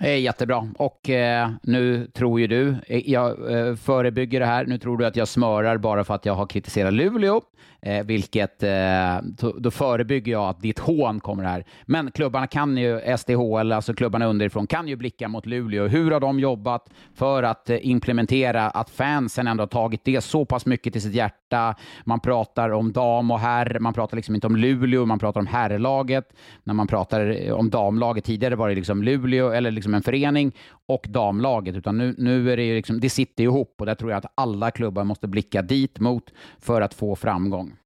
Jättebra. Och eh, nu tror ju du, eh, jag eh, förebygger det här, nu tror du att jag smörar bara för att jag har kritiserat Luleå, eh, vilket eh, då förebygger jag att ditt hån kommer här. Men klubbarna kan ju, SDHL, alltså klubbarna underifrån, kan ju blicka mot Luleå. Hur har de jobbat för att eh, implementera att fansen ändå har tagit det så pass mycket till sitt hjärta? Man pratar om dam och herr, man pratar liksom inte om Luleå, man pratar om herrlaget. När man pratar eh, om damlaget, tidigare var det liksom Luleå, eller liksom en förening, och damlaget, utan nu, nu är det ju liksom, det sitter ihop och där tror jag att alla klubbar måste blicka dit mot för att få framgång.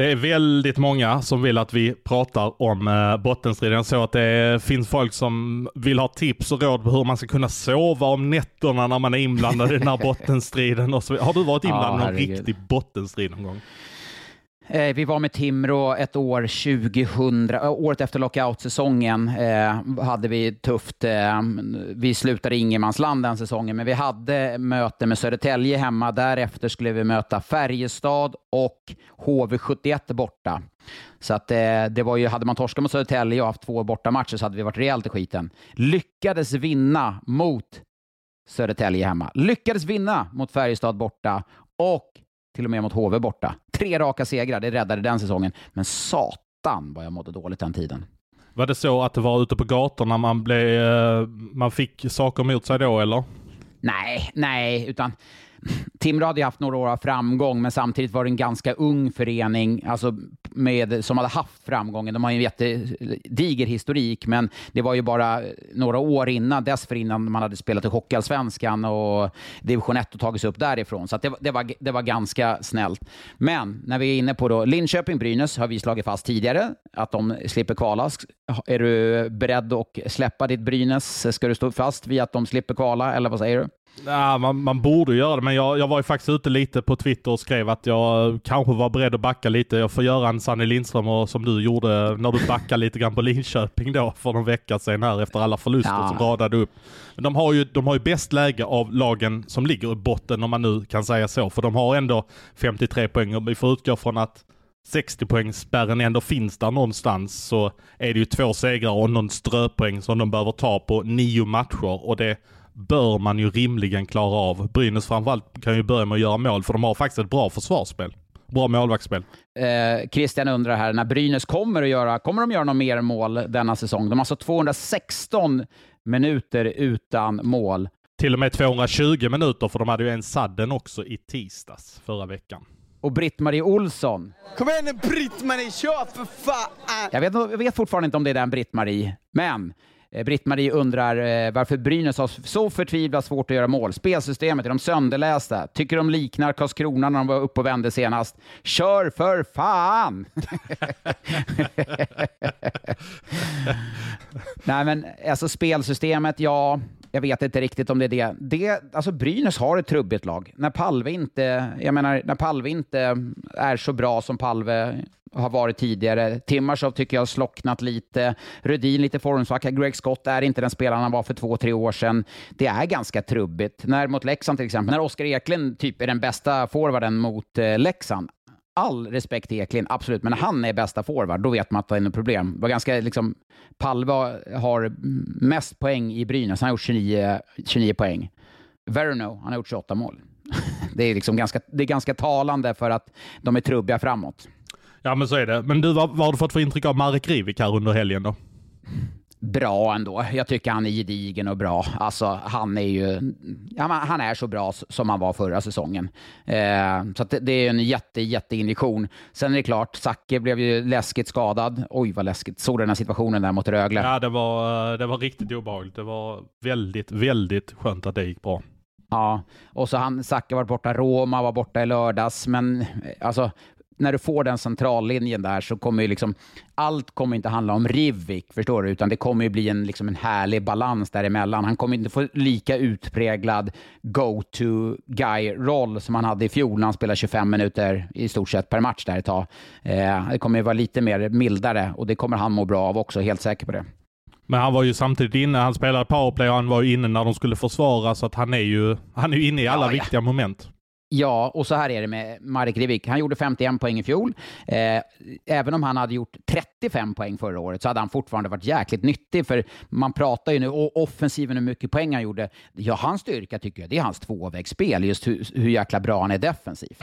Det är väldigt många som vill att vi pratar om eh, bottenstriden. Så att det finns folk som vill ha tips och råd på hur man ska kunna sova om nätterna när man är inblandad i den här *laughs* bottenstriden. Och så. Har du varit inblandad i Ja, någon riktig bottenstrid någon gång? Eh, vi var med Timrå ett år 2000, eh, året efter lockout-säsongen eh, hade vi tufft. Eh, vi slutade i ingenmansland den säsongen, men vi hade möte med Södertälje hemma. Därefter skulle vi möta Färjestad och HV71 borta. Så att, eh, det var ju, hade man torskat mot Södertälje och haft två bortamatcher så hade vi varit rejält i skiten. Lyckades vinna mot Södertälje hemma. Lyckades vinna mot Färjestad borta och till och med mot HV borta. Tre raka segrar, det räddade den säsongen. Men satan vad jag mådde dåligt den tiden. Var det så att det var ute på gatorna man, blev, eh, man fick saker mot sig då eller? Nej, nej, utan Timrå hade ju haft några år av framgång, men samtidigt var det en ganska ung förening alltså med, som hade haft framgången. De har ju en jättediger historik, men det var ju bara några år innan, dessförinnan man hade spelat i Hockeyallsvenskan och division 1 och tagit sig upp därifrån. Så att det, det, var, det var ganska snällt. Men när vi är inne på då, Linköping-Brynäs har vi slagit fast tidigare att de slipper kvala. Är du beredd att släppa ditt Brynäs? Ska du stå fast vid att de slipper kvala, eller vad säger du? Ja, man, man borde göra det, men jag, jag var ju faktiskt ute lite på Twitter och skrev att jag kanske var beredd att backa lite. Jag får göra en Sanny Lindström och, som du gjorde när du backade lite grann på Linköping då för någon vecka sedan här efter alla förluster Ja. som radade upp. Men de har, ju, de har ju bäst läge av lagen som ligger i botten om man nu kan säga så, för de har ändå 53 poäng och vi får utgå från att 60-poängsspärren ändå finns där någonstans så är det ju två segrar och någon ströpoäng som de behöver ta på nio matcher och det bör man ju rimligen klara av. Brynäs framförallt kan ju börja med att göra mål för de har faktiskt ett bra försvarsspel. Bra målvaktsspel. Eh, Christian undrar här, när Brynäs kommer att göra, kommer de göra något mer mål denna säsong? De har alltså 216 minuter utan mål. Till och med 220 minuter för de hade ju en sadden också i tisdags förra veckan. Och Britt-Marie Olsson, Kom igen nu Britt-Marie, kör för fan! jag vet, jag vet fortfarande inte om det är den Britt-Marie, men Eh, Britt-Marie undrar eh, varför Brynäs har så förtvivlat svårt att göra mål. Spelsystemet, är de sönderlästa? Tycker de liknar Karlskrona när de var uppe och vände senast? Kör för fan! *laughs* Nej, men alltså spelsystemet, ja, jag vet inte riktigt om det är det. det alltså Brynäs har ett trubbigt lag. När Palve inte, jag menar, när Palve inte är så bra som Palve har varit tidigare. Timashov tycker jag har slocknat lite. Rödin lite formsvacka. Greg Scott är inte den spelaren han var för två, tre år sedan. Det är ganska trubbigt. När mot Leksand till exempel, när Oskar Eklund typ är den bästa forwarden mot eh, Leksand, all respekt till Eklind, absolut, men när han är bästa forward, då vet man att det är något problem. Det var ganska, liksom, Palve har mest poäng i Brynäs, han har gjort 29, 29 poäng. Verno, han har gjort 28 mål. *laughs* Det är, liksom ganska, det är ganska talande för att de är trubbiga framåt. Ja men så är det. Men du, vad, vad har du fått för intryck av Marek Rivik här under helgen då? Bra ändå. Jag tycker han är gedigen och bra. Alltså, han är ju... Han är så bra som han var förra säsongen. Eh, så det, är en jätte, jätteinjektion. Sen är det klart, Zacke blev ju läskigt skadad. Oj, vad läskigt. Såg du den här situationen där mot Rögle? Ja det var, det var riktigt obehagligt. Det var väldigt, väldigt skönt att det gick bra. Ja, och så han, Zacke var borta, Roma var borta i lördags, men eh, alltså när du får den centrallinjen där så kommer ju liksom, allt kommer inte handla om Rivik, förstår du, utan det kommer ju bli en, liksom en härlig balans däremellan. Han kommer inte få lika utpräglad go-to-guy-roll som han hade i fjol när han spelade 25 minuter i stort sett per match där ett tag. Eh, det kommer ju vara lite mer mildare och det kommer han må bra av också, helt säker på det. Men han var ju samtidigt inne, han spelade powerplay och han var ju inne när de skulle försvara så att han är ju, han är ju inne i alla Ja, ja. viktiga moment. Ja, och så här är det med Marek Rivik. Han gjorde 51 poäng i fjol. Eh, även om han hade gjort 35 poäng förra året så hade han fortfarande varit jäkligt nyttig. För man pratar ju nu, och offensiven hur mycket poäng han gjorde. Ja, hans styrka tycker jag, det är hans tvåvägsspel. Just hur, hur jäkla bra han är defensivt.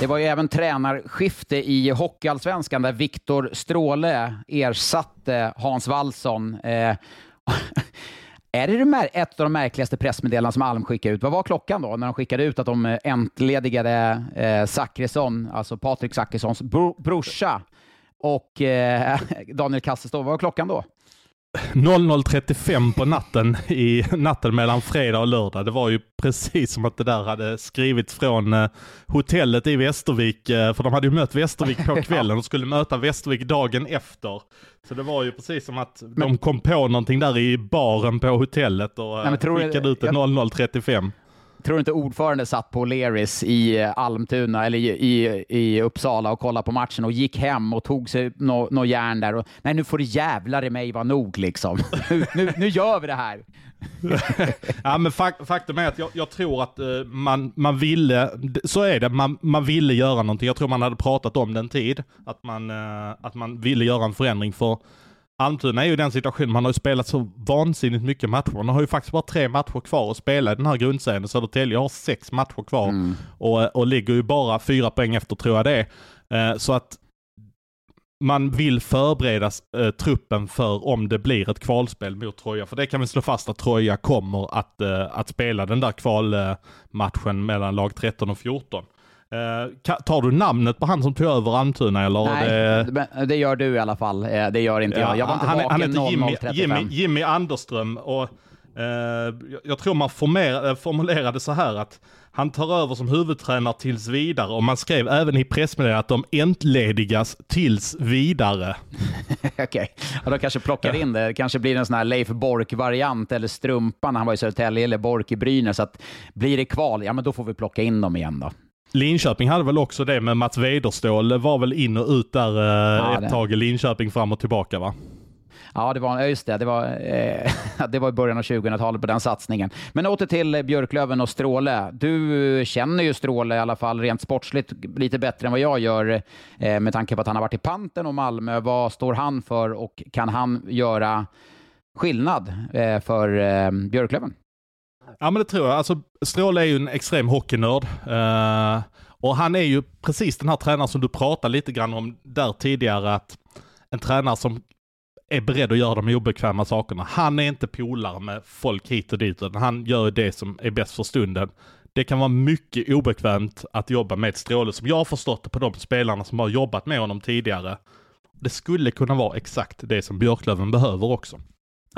Det var ju även tränarskifte i Hockeyallsvenskan där Viktor Stråle ersatte Hans Wallson. Eh, *laughs* är det det ett av de märkligaste pressmeddelanden som Alm skickade ut? Vad var klockan då när de skickade ut att de eh, entledigade eh, Zachrisson, alltså Patrik Zachrissons bro- brorsa och eh, *laughs* Daniel Kasselstov? Vad var klockan då? 00.35 på natten i natten mellan fredag och lördag. Det var ju precis som att det där hade skrivits från eh, hotellet i Västervik. Eh, för de hade ju mött Västervik på *laughs* kvällen och skulle möta Västervik dagen efter. Så det var ju precis som att de kom på någonting där i baren på hotellet och eh, Nej, men tror du- skickade ut det jag- 00.35. Tror inte ordförande satt på Leris i eh, Almtuna eller i, i, i Uppsala och kollade på matchen och gick hem och tog sig något no järn där och nej nu får det jävlar i mig vara nog liksom. *laughs* nu, nu, nu gör vi det här. *laughs* Ja, men faktum är att jag, jag tror att eh, man, man ville, så är det, man, man ville göra någonting. Jag tror man hade pratat om den tid, att man, eh, att man ville göra en förändring. För Almtuna är ju den situationen, man har ju spelat så vansinnigt mycket matcher. Man har ju faktiskt bara tre matcher kvar att spela i den här grundserien. Södertälje har sex matcher kvar och, och ligger ju bara fyra poäng efter tror jag det. Eh, så att man vill förbereda eh, truppen för om det blir ett kvalspel mot Troja. För det kan vi slå fast att Troja kommer att, eh, att spela den där kvalmatchen mellan lag 13 och 14. Eh, tar du namnet på han som tog över Almtuna eller? Nej, Det, men det gör du i alla fall. Eh, Det gör inte jag. Jag var inte han, vaken han heter Jimmy, 00.35. Jimmy, Jimmy Anderström och eh, jag- tror man eh, formulerade så här att han tar över som huvudtränare tills vidare och man skrev även i pressmeddelandet att de entledigas tills vidare. *laughs* Okej, och då kanske plockar in det. Det kanske blir en sån här Leif Bork-variant eller Strumpan, han var i Södertälje, eller Bork i Brynäs. Så att blir det kval, ja men då får vi plocka in dem igen då. Linköping hade väl också det, men Mats Weiderståhl var väl in och ut där eh, Ja, ett det- tag i Linköping fram och tillbaka va? Ja, det var, just det. Det var, eh, *laughs* det var i början av 2000-talet på den satsningen. Men åter till Björklöven och Stråle. Du känner ju Stråle i alla fall rent sportsligt lite bättre än vad jag gör eh, med tanke på att han har varit i Panten och Malmö. Vad står han för och kan han göra skillnad eh, för eh, Björklöven? Ja men det tror jag. Alltså Stråle är ju en extrem hockeynörd. Uh, och han är ju precis den här tränaren som du pratade lite grann om där tidigare. att En tränare som är beredd att göra de obekväma sakerna. Han är inte polare med folk hit och dit, utan han gör det som är bäst för stunden. Det kan vara mycket obekvämt att jobba med Stråle, som jag har förstått det på de spelarna som har jobbat med honom tidigare. Det skulle kunna vara exakt det som Björklöven behöver också.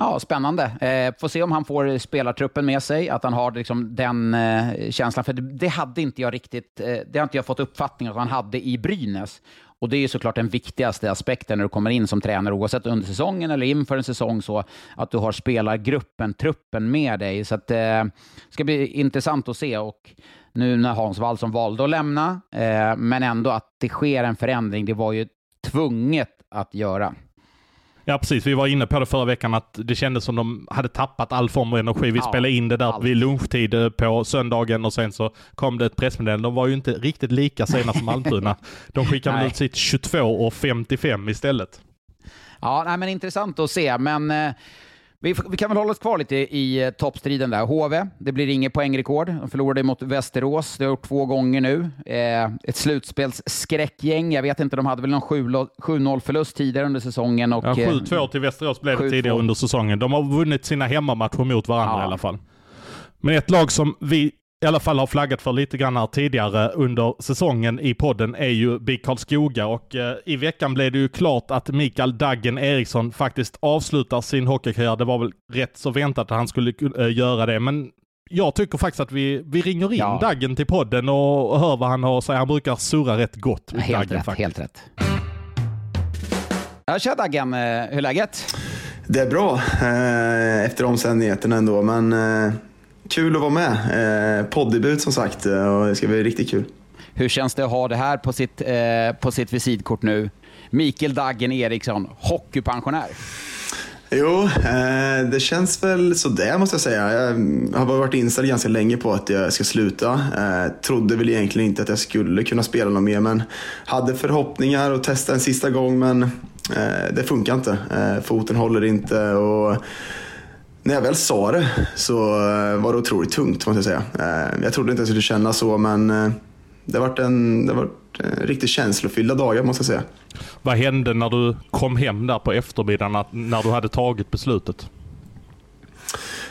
Ja, spännande. Eh, får se om han får spelartruppen med sig, att han har liksom den eh, känslan. För det, det hade inte jag riktigt, eh, det har inte jag fått uppfattning att han hade i Brynäs. Och det är ju såklart den viktigaste aspekten när du kommer in som tränare, oavsett under säsongen eller inför en säsong, så att du har spelargruppen, truppen med dig. Så att eh, det ska bli intressant att se. Och nu när Hans Wallson valde att lämna, eh, men ändå att det sker en förändring, det var ju tvunget att göra. Ja precis, vi var inne på det förra veckan att det kändes som de hade tappat all form av energi. Vi Ja, spelade in det där allt. vid lunchtid eh, på söndagen och sen så kom det ett pressmeddelande. De var ju inte riktigt lika sena som Almtuna. *laughs* De skickade ut sitt 22 och 55 istället. Ja, nej, men intressant att se. Men eh, vi, vi kan väl hålla oss kvar lite i eh, toppstriden där. HV, det blir inget poängrekord. De förlorade mot Västerås. Det har gjort två gånger nu. Eh, ett slutspelsskräckgäng. Jag vet inte, de hade väl någon 7-0-förlust tidigare under säsongen. Och, Ja, eh, 7-2 till Västerås blev det 7-2. tidigare under säsongen. De har vunnit sina hemmamatcher mot varandra Ja. i alla fall. Men ett lag som vi i alla fall har flaggat för lite grann här tidigare under säsongen i podden är ju BIK Karlskoga och eh, i veckan blev det ju klart att Mikael Daggen Eriksson faktiskt avslutar sin hockeykarriär. Det var väl rätt så väntat att han skulle eh, göra det, men jag tycker faktiskt att vi, vi ringer in Ja. Daggen till podden och, hör vad han har att säga. Han brukar surra rätt gott. helt, Daggen, rätt, faktiskt. helt rätt. Ja, tja Daggen, eh, hur är läget? Det är bra efter omständigheterna ändå, men kul att vara med. Eh, Poddebut som sagt eh, och det ska bli riktigt kul. Hur känns det att ha det här på sitt, eh, på sitt visitkort nu? Mikael Daggen Eriksson, hockeypensionär. Jo, eh, det känns väl sådär måste jag säga. Jag har varit inställd ganska länge på att jag ska sluta. Eh, trodde väl egentligen inte att jag skulle kunna spela något mer, men hade förhoppningar att testa en sista gång, men det funkar inte. Foten håller inte och när jag väl sa det så eh, var det otroligt tungt måste jag säga. Eh, jag trodde inte jag skulle känna så, men eh, det har varit en, det varit riktigt känslofyllda dagar måste jag säga. Vad hände när du kom hem där på eftermiddagen när du hade tagit beslutet?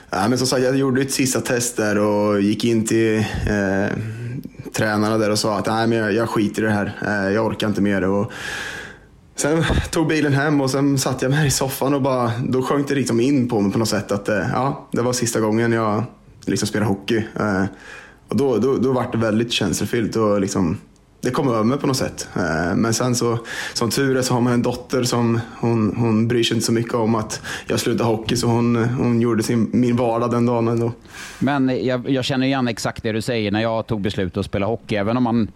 Ja, men som sagt, jag gjorde ett sista test där och gick in till eh, tränarna där och sa att Nej, men jag, jag skiter i det här. Jag orkar inte mer. Och sen *laughs* tog bilen hem och sen satt jag mig i soffan och bara, då sjönk det liksom in på mig på något sätt att eh, ja, det var sista gången jag liksom spelade hockey. Eh, och då, då, då var det väldigt känslofyllt och liksom, det kom över mig på något sätt. Eh, men sen så, som tur är så har man en dotter som hon, hon bryr sig inte så mycket om att jag slutar hockey så hon, hon gjorde sin, min vardag den dagen ändå. Men jag, jag känner igen exakt det du säger när jag tog beslutet att spela hockey. Även om man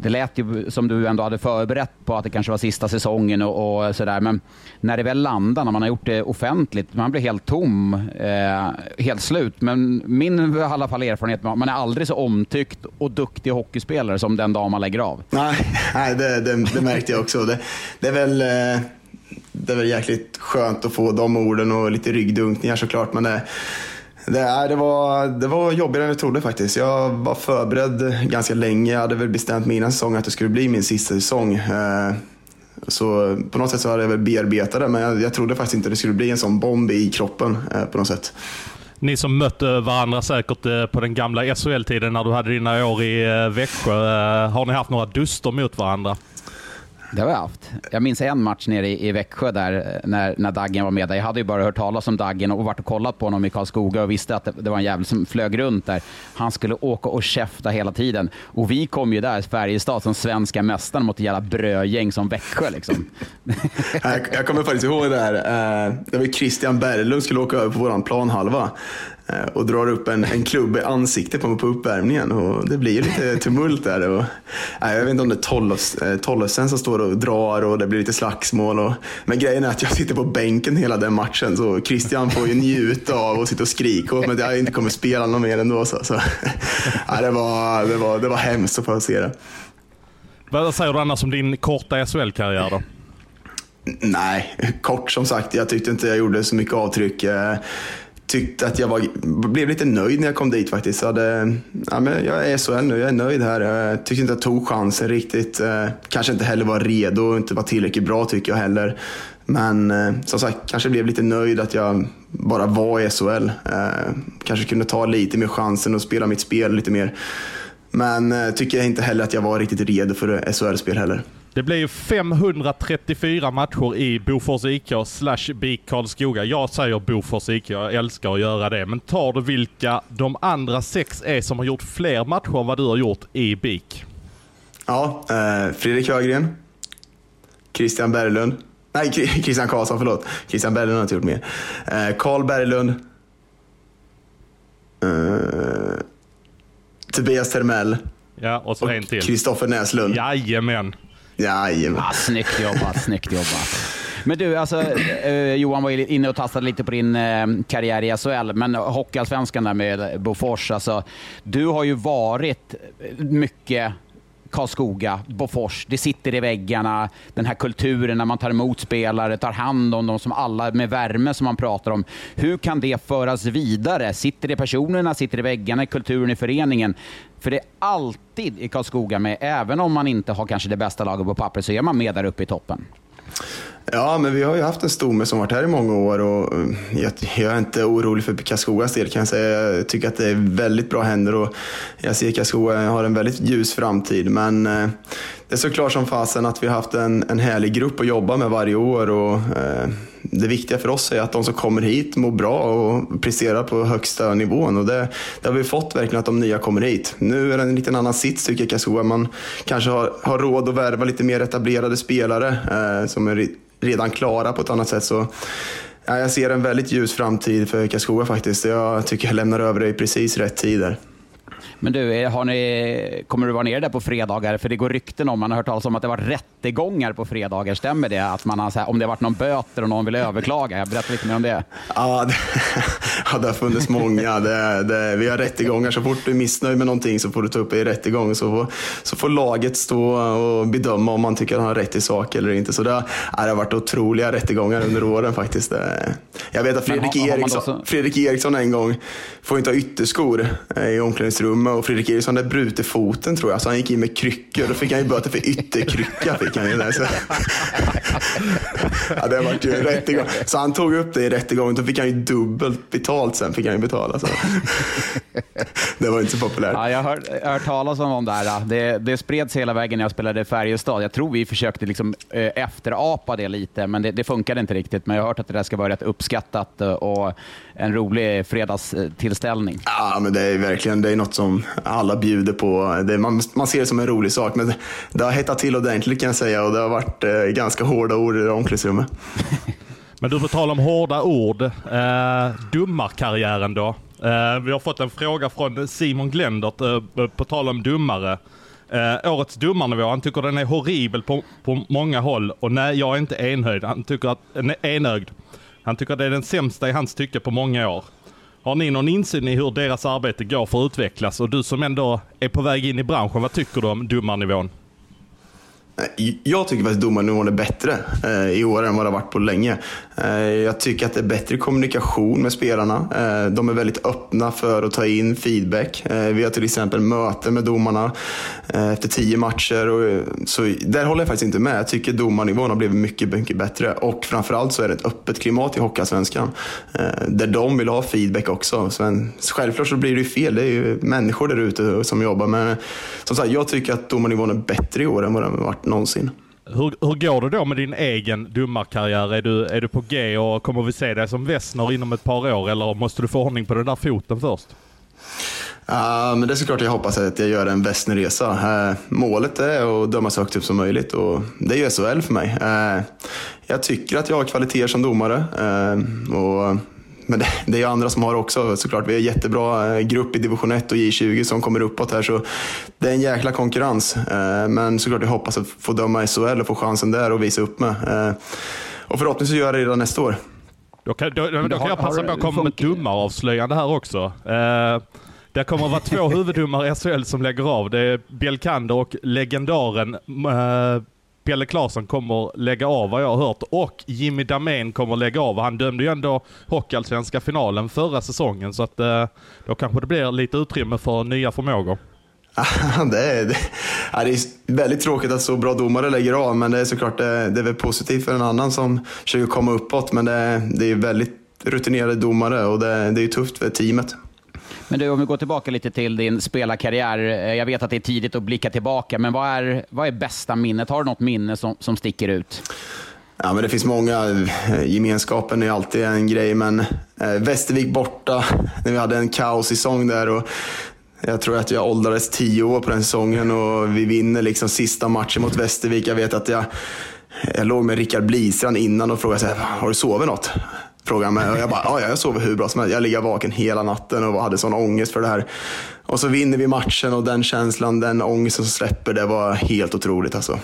det lät ju som du ändå hade förberett på att det kanske var sista säsongen och, och sådär. Men när det väl landar, när man har gjort det offentligt, man blir helt tom, eh, helt slut. Men min i alla fall erfarenhet, man är aldrig så omtyckt och duktig hockeyspelare som den dag man lägger av. Nej, nej det, det, det märkte jag också. Det, det är väl... Eh, det är väl jäkligt skönt att få de orden och lite ryggdunkningar såklart. Men det, det, det, var, det var jobbigare än jag trodde faktiskt. Jag var förberedd ganska länge. Jag hade väl bestämt mig innan säsongen att det skulle bli min sista säsong. Eh, så på något sätt så hade jag väl bearbetat det, men jag, jag trodde faktiskt inte det skulle bli en sån bomb i kroppen eh, på något sätt. Ni som mötte varandra säkert eh, på den gamla SHL-tiden när du hade dina år i Växjö. Har ni haft några duster mot varandra? Det har vi haft. Jag minns en match nere i, i Växjö där när, när Daggen var med där. Jag hade ju bara hört talas om Daggen och varit och kollat på honom i Karlskoga och visste att det, det var en jävel som flög runt där. Han skulle åka och käfta hela tiden. Och vi kom ju där, Färjestad, som svenska mästare mot ett jävla brödgäng som Växjö. Liksom. *laughs* jag, jag kommer faktiskt ihåg det här. Eh, det var Christian Berglund skulle åka över på vår planhalva. Eh, och drar upp en, en klubb i ansiktet på mig på uppvärmningen. Och det blir lite *laughs* tumult där. Och, nej, jag vet inte om det är Tollefsen som står och drar och det blir lite slagsmål. Och, men grejen är att jag sitter på bänken hela den matchen så Christian får ju njuta av att sitta och skrika åt mig att jag inte kommer spela någon mer ändå. Så, så. *laughs* Nej, det, var, det, var, det var hemskt att få se det. Vad säger du annars om din korta SHL-karriär då? Nej, kort som sagt. Jag tyckte inte jag gjorde så mycket avtryck. Tyckte att jag var, blev lite nöjd när jag kom dit faktiskt. Jag, hade, ja, men jag är SHL nu, jag är nöjd här. Jag tyckte inte jag tog chansen riktigt. Eh, kanske inte heller var redo och inte var tillräckligt bra tycker jag heller. Men eh, som sagt, kanske blev lite nöjd att jag bara var i SHL. Eh, kanske kunde ta lite mer chansen och spela mitt spel lite mer. Men tycker jag inte heller att jag var riktigt redo för SHL-spel heller. Det blir 534 matcher i Bofors IK slash BIK Karlskoga. Jag säger Bofors IK, jag älskar att göra det. Men tar du vilka de andra sex är som har gjort fler matcher än vad du har gjort i BIK? Ja, eh, Fredrik Högren, Christian Berglund, nej *laughs* Christian Karlsson, förlåt. Christian Berglund har inte gjort mer. Eh, Karl Berglund, eh, Tobias Termell ja, och så en till. Kristoffer Näslund. Jajamän. Jajamän. Ja, snyggt jobbat, snyggt jobbat. Men du, alltså, eh, Johan var inne och tassade lite på din eh, karriär i SHL, men Hockeyallsvenskan där med Bofors. Alltså, du har ju varit mycket Karlskoga, Bofors. Det sitter i väggarna, den här kulturen när man tar emot spelare, tar hand om dem som alla med värme som man pratar om. Hur kan det föras vidare? Sitter det i personerna, sitter det i väggarna, i kulturen i föreningen? För det är alltid i Karlskoga med, även om man inte har kanske det bästa laget på pappret, så är man med där uppe i toppen. Ja, men vi har ju haft en stomme som varit här i många år och eh, jag, jag är inte orolig för Karlskogas del kan jag säga. Jag tycker att det är väldigt bra händer och jag ser att Karlskoga har en väldigt ljus framtid. Men eh, det är såklart som fasen att vi har haft en, en härlig grupp att jobba med varje år och eh, det viktiga för oss är att de som kommer hit mår bra och presterar på högsta nivån. Och det, det har vi fått verkligen att de nya kommer hit. Nu är det en liten annan sits tycker jag Karlskoga. Man kanske har, har råd att värva lite mer etablerade spelare eh, som är redan klara på ett annat sätt. Så, ja, jag ser en väldigt ljus framtid för Karlskoga faktiskt. Jag tycker jag lämnar över det i precis rätt tid där. Men du, har ni, kommer du vara nere där på fredagar? För det går rykten om, man har hört talas om att det var rättegångar på fredagar. Stämmer det? Att man har, så här, om det har varit någon böter och någon vill överklaga? Berätta lite mer om det. Ja, det, *laughs* ja, det har funnits många. Det, det, vi har rättegångar. Så fort du är missnöjd med någonting så får du ta upp det i rättegång. Så får, så får laget stå och bedöma om man tycker att han har rätt i sak eller inte. Så det har, det har varit otroliga rättegångar under åren faktiskt. Jag vet att Fredrik, har, Eriksson, så... Fredrik Eriksson en gång får inte ha ytterskor eh, i omklädningsrummet och Fredrik Eriksson hade brutit foten tror jag, så han gick in med kryckor. Då fick han ju böter för ytterkrycka. Fick han ju där, så. ja, det var ju rättegång. Så han tog upp det i rättegången, då fick han ju dubbelt betalt sen. Fick han ju betala, så. det var inte så populärt. Ja, jag har hört, talas om det här. Det, det spreds hela vägen när jag spelade i Färjestad. Jag tror vi försökte liksom, äh, efterapa det lite, men det, det funkade inte riktigt. Men jag har hört att det där ska vara rätt uppskattat eh, och en rolig fredagstillställning. Ja, men det är verkligen det är något som alla bjuder på. Det, man, man ser det som en rolig sak, men det har hettat till ordentligt kan jag säga och det har varit eh, ganska hårda ord i omklädningsrummet. *laughs* men du, får tala om hårda ord. Eh, dummarkarriären då? Eh, vi har fått en fråga från Simon Glendert eh, på tal om dummare. Eh, årets domarnivå, han tycker den är horribel på, på många håll och nej, jag är inte enhöjd. Han tycker att, enögd. Han tycker att det är den sämsta i hans tycke på många år. Har ni någon insyn i hur deras arbete går för att utvecklas? Och du som ändå är på väg in i branschen, vad tycker du om domarnivån? Eh, jag tycker faktiskt domarnivån är bättre eh, i år än vad det har varit på länge. Eh, jag tycker att det är bättre kommunikation med spelarna. De är väldigt öppna för att ta in feedback. Vi har till exempel möten med domarna efter tio matcher. Så där håller jag faktiskt inte med. Jag tycker domarnivån har blivit mycket, mycket bättre. Och framförallt så är det ett öppet klimat i Hockeyallsvenskan. Där de vill ha feedback också. Men självklart så blir det ju fel. Det är ju människor där ute som jobbar. Men som sagt, jag tycker att domarnivån är bättre i år än vad den har varit någonsin. Hur, hur går det då med din egen domarkarriär? Är du, är du på G och kommer vi se dig som Wessner inom ett par år eller måste du få ordning på den där foten först? Uh, men det är såklart jag hoppas att jag gör en Westnerresa. Uh, målet är att döma så högt upp som möjligt och det är ju SHL för mig. Uh, jag tycker att jag har kvaliteter som domare och men det, det är ju andra som har också såklart. Vi är en jättebra eh, grupp i division 1 och J20 som kommer uppåt här. Så det är en jäkla konkurrens. Eh, men såklart jag hoppas att få döma SHL och få chansen där och visa upp mig. Eh, och förhoppningsvis gör jag det redan nästa år. Då kan, då, då kan jag passa på att komma med domaravslöjande här också. Det kommer att vara två *laughs* huvuddomare i SHL som lägger av. Det är Bjelkander och legendaren Pelle Claesson kommer lägga av vad jag har hört och Jimmy Damén kommer lägga av. Han dömde ju ändå Hockeyallsvenska finalen förra säsongen så att eh, då kanske det blir lite utrymme för nya förmågor. *laughs* det, är, det, det är väldigt tråkigt att så bra domare lägger av men det är såklart det, det är väl positivt för en annan som försöker komma uppåt men det, det är väldigt rutinerade domare och det, det är tufft för teamet. Men du, om vi går tillbaka lite till din spelarkarriär. Eh, jag vet att det är tidigt att blicka tillbaka, men vad är, vad är bästa minnet? Har du något minne som, som sticker ut? Ja, men det finns många. Gemenskapen är alltid en grej, men eh, Västervik borta, när vi hade en kaossäsong där. Och jag tror att jag åldrades tio år på den säsongen och vi vinner liksom sista matchen mot Västervik. Jag vet att jag, jag låg med Rickard Blistrand innan och frågade så här, har du sovit något? Frågade han mig och jag bara, ja jag sover hur bra som helst. Jag ligger vaken hela natten och hade sån ångest för det här. Och så vinner vi matchen och den känslan, den ångesten som släpper, det var helt otroligt alltså.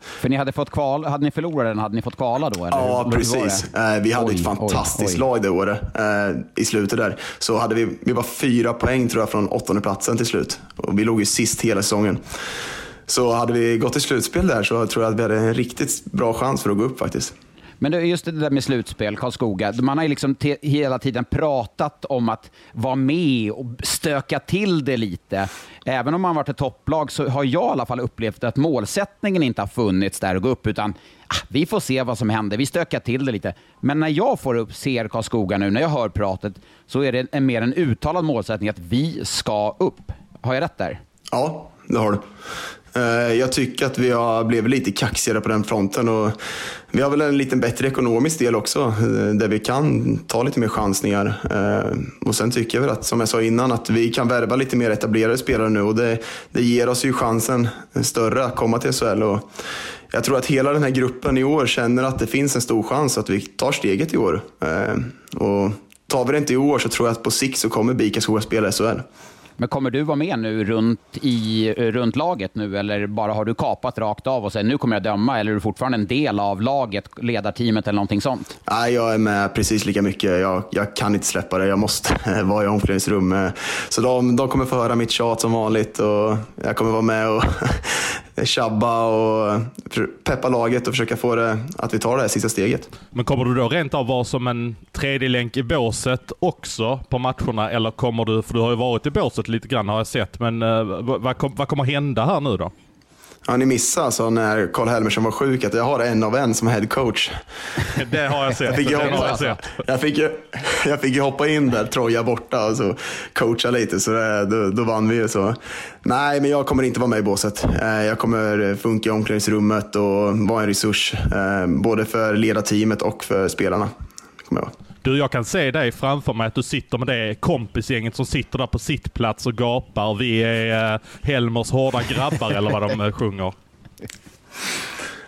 För ni hade fått kval, hade ni förlorat den hade ni fått kvala då? Eller? Ja, precis. Eh, vi hade oj, ett fantastiskt oj, oj. lag det året eh, i slutet där. Så hade vi, vi var fyra poäng tror jag från åttonde platsen till slut. Och vi låg ju sist hela säsongen. Så hade vi gått till slutspel där så tror jag att vi hade en riktigt bra chans för att gå upp faktiskt. Men just det där med slutspel, Karlskoga. Man har ju liksom hela tiden pratat om att vara med och stöka till det lite. Även om man varit ett topplag så har jag i alla fall upplevt att målsättningen inte har funnits där att gå upp, utan ah, vi får se vad som händer. Vi stökar till det lite. Men när jag får upp, ser Karlskoga nu, när jag hör pratet, så är det en, mer en uttalad målsättning att vi ska upp. Har jag rätt där? Ja, det har du. Eh, jag tycker att vi har blivit lite kaxigare på den fronten. Och vi har väl en lite bättre ekonomisk del också, eh, där vi kan ta lite mer chansningar. Eh, och sen tycker jag väl att, som jag sa innan, att vi kan värva lite mer etablerade spelare nu och det, det ger oss ju chansen större att komma till SHL. Och jag tror att hela den här gruppen i år känner att det finns en stor chans att vi tar steget i år. Och tar vi det inte i år så tror jag att på sikt så kommer BIK att spela SHL. Men kommer du vara med nu runt, i, eh, runt laget nu eller bara har du kapat rakt av och säger nu kommer jag döma eller är du fortfarande en del av laget, ledarteamet eller någonting sånt? Nej, jag är med precis lika mycket. Jag, jag kan inte släppa det. Jag måste *laughs* vara i omklädningsrummet. Eh, så de, de kommer få höra mitt tjat som vanligt och jag kommer vara med och *laughs* tjabba och peppa laget och försöka få det att vi tar det här sista steget. Men kommer du då rent av vara som en tredje länk i båset också på matcherna eller kommer du, för du har ju varit i båset lite grann har jag sett, men eh, vad, vad, kom, vad kommer hända här nu då? Ja, ni missade alltså när Karl Helmersson var sjuk att jag har en av en som head coach. *laughs* Det har jag sett. Jag fick ju hoppa, jag fick, jag fick hoppa in där, Troja borta och så coacha lite, så det, då, då vann vi ju. Så. Nej, men jag kommer inte vara med i båset. Eh, jag kommer funka i omklädningsrummet och vara en resurs, eh, både för ledarteamet och för spelarna. kommer jag vara. Du, jag kan se dig framför mig att du sitter med det kompisgänget som sitter där på sitt plats och gapar. Vi är uh, Helmers hårda grabbar eller vad de uh, *laughs* sjunger.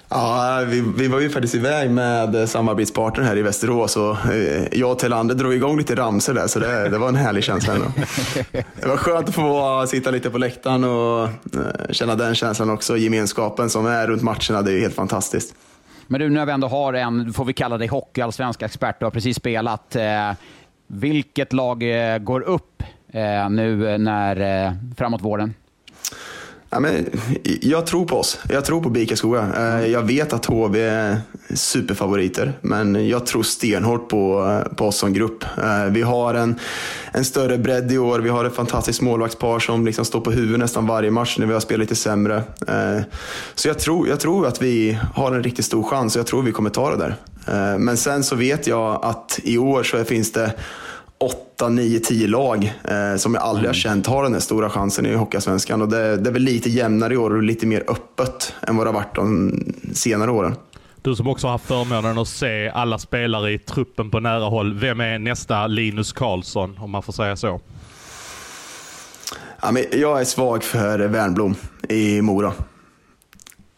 Ja, vi, vi var ju faktiskt iväg med samarbetspartner här i Västerås och eh, jag och Telander drog igång lite ramsor där så det, det var en härlig känsla ändå. *laughs* Det var skönt att få sitta lite på läktaren och känna den känslan också. Gemenskapen som är runt matcherna, det är helt fantastiskt. Men du, när vi ändå har en, får vi kalla dig hockeyallsvensk expert, du har precis spelat. Eh, vilket lag eh, går upp eh, nu eh, när, eh, framåt våren? Ja, men, jag tror på oss. Jag tror på BIK Karlskoga. Eh, jag vet att HV är superfavoriter, men jag tror stenhårt på, på oss som grupp. Eh, vi har en, en större bredd i år. Vi har ett fantastiskt målvaktspar som liksom står på huvudet nästan varje match när vi har spelat lite sämre. Eh, så jag tror, jag tror att vi har en riktigt stor chans och jag tror vi kommer ta det där. Men sen så vet jag att i år så finns det 8, 9, 10 lag eh, som jag aldrig har mm. känt har den här stora chansen i Hockeyallsvenskan. Och det, det är väl lite jämnare i år och lite mer öppet än vad det har varit de senare åren. Du som också har haft förmånen att se alla spelare i truppen på nära håll. Vem är nästa Linus Karlsson, om man får säga så? Ja, men jag är svag för Wernbloom i Mora.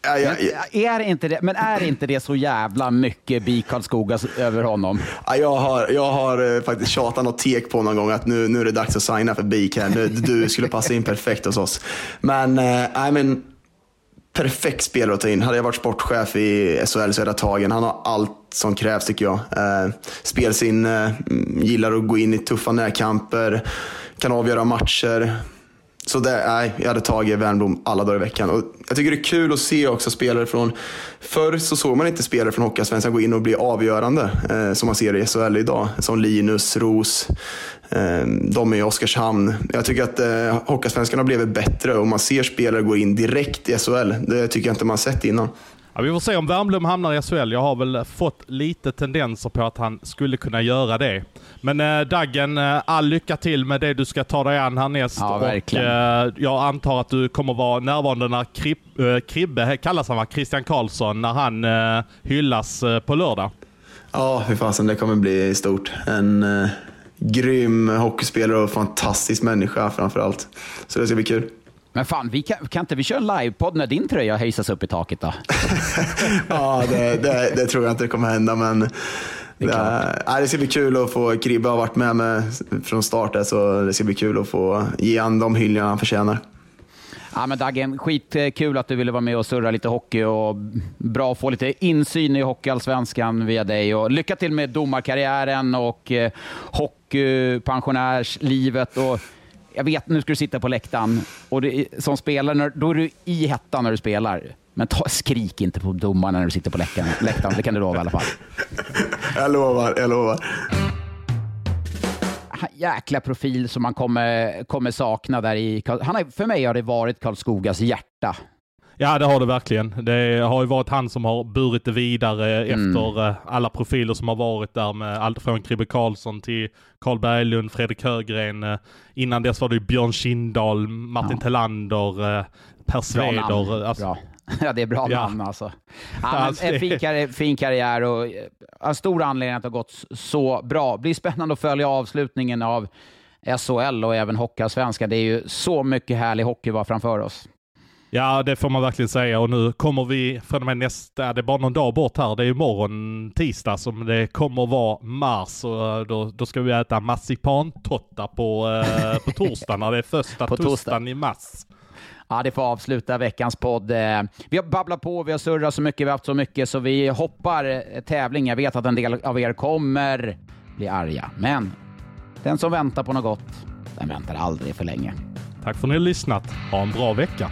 Ja, ja, ja. Är inte det, men är inte det så jävla mycket BIK Karlskoga över honom? Ja, jag, har, jag har eh, faktiskt tjatat något tek på någon gång att nu, nu är det dags att signa för BIK här. Nu, du skulle passa in perfekt hos oss. Men, äh, men perfekt spelare att ta in. Hade jag varit sportchef i SHL så hade jag tagit Han har allt som krävs tycker jag. Eh, spelsinne, eh, gillar att gå in i tuffa närkamper, kan avgöra matcher. Så det, nej, jag hade tagit Wernbloom alla dagar i veckan. Och jag tycker det är kul att se också spelare från... Förr så såg man inte spelare från Hockeyallsvenskan gå in och bli avgörande, eh, som man ser i SHL idag. Som Linus, Ros, eh, de i Oskarshamn. Jag tycker att eh, Hockeyallsvenskan har blivit bättre och man ser spelare gå in direkt i SHL. Det tycker jag inte man sett innan. Ja, vi får se om Wernbloom hamnar i SHL. Jag har väl fått lite tendenser på att han skulle kunna göra det. Men äh, Daggen, äh, all lycka till med det du ska ta dig an härnäst. Ja, verkligen. Och, äh, jag antar att du kommer vara närvarande när Krib, äh, Kribbe, kallas han va? Christian Karlsson, när han äh, hyllas äh, på lördag. Ja, hur fasen det kommer bli stort. En äh, grym hockeyspelare och fantastisk människa framför allt. Så det ska bli kul. Men fan, vi kan, kan inte vi köra en livepodd när din tröja hejsas upp i taket då? *laughs* ja, det, det, det, tror jag inte kommer hända, men det, det, det ska bli kul att få Kribbe ha varit med mig från starten, så det ska bli kul att få ge han de hyllningar han förtjänar. Ja, men Dagen, skitkul att du ville vara med och surra lite hockey och bra att få lite insyn i Hockeyallsvenskan via dig. Och lycka till med domarkarriären och eh, hockeypensionärslivet. Och jag vet, nu ska du sitta på läktaren och det, som spelare, då är du i hettan när du spelar. Men ta, skrik inte på domaren när du sitter på läktaren, läktaren det kan du lova i alla fall. *laughs* Jag lovar, jag lovar. Jäkla profil som man kommer, kommer sakna där i... Han har, för mig har det varit Karlskogas hjärta Ja, det har det verkligen. Det har ju varit han som har burit det vidare mm. efter eh, alla profiler som har varit där med allt från Kribbe Karlsson till Karl Berglund, Fredrik Högren. Eh, innan dess var det Björn Kindahl, Martin ja. Tellander, eh, Per Sveder. Alltså. *laughs* Ja, det är bra ja. namn alltså. Ja, *laughs* alltså en fin, karriär, fin karriär och en stor anledning att det har gått så bra. Det blir spännande att följa avslutningen av SHL och även Hockeyallsvenskan. Det är ju så mycket härlig hockey var framför oss. Ja, det får man verkligen säga. Och nu kommer vi från och med nästa, det är bara någon dag bort här, det är imorgon tisdag som det kommer vara mars och då, då ska vi äta marsipantotta på, eh, på torsdag när det är första *laughs* På torsdag. torsdagen i mars. Ja, det får avsluta veckans podd. Eh, Vi har babblat på, vi har surrat så mycket, vi har haft så mycket, så vi hoppar eh, tävling. Jag vet att en del av er kommer bli arga, men den som väntar på något gott, den väntar aldrig för länge. Tack för att ni har lyssnat. Ha en bra vecka.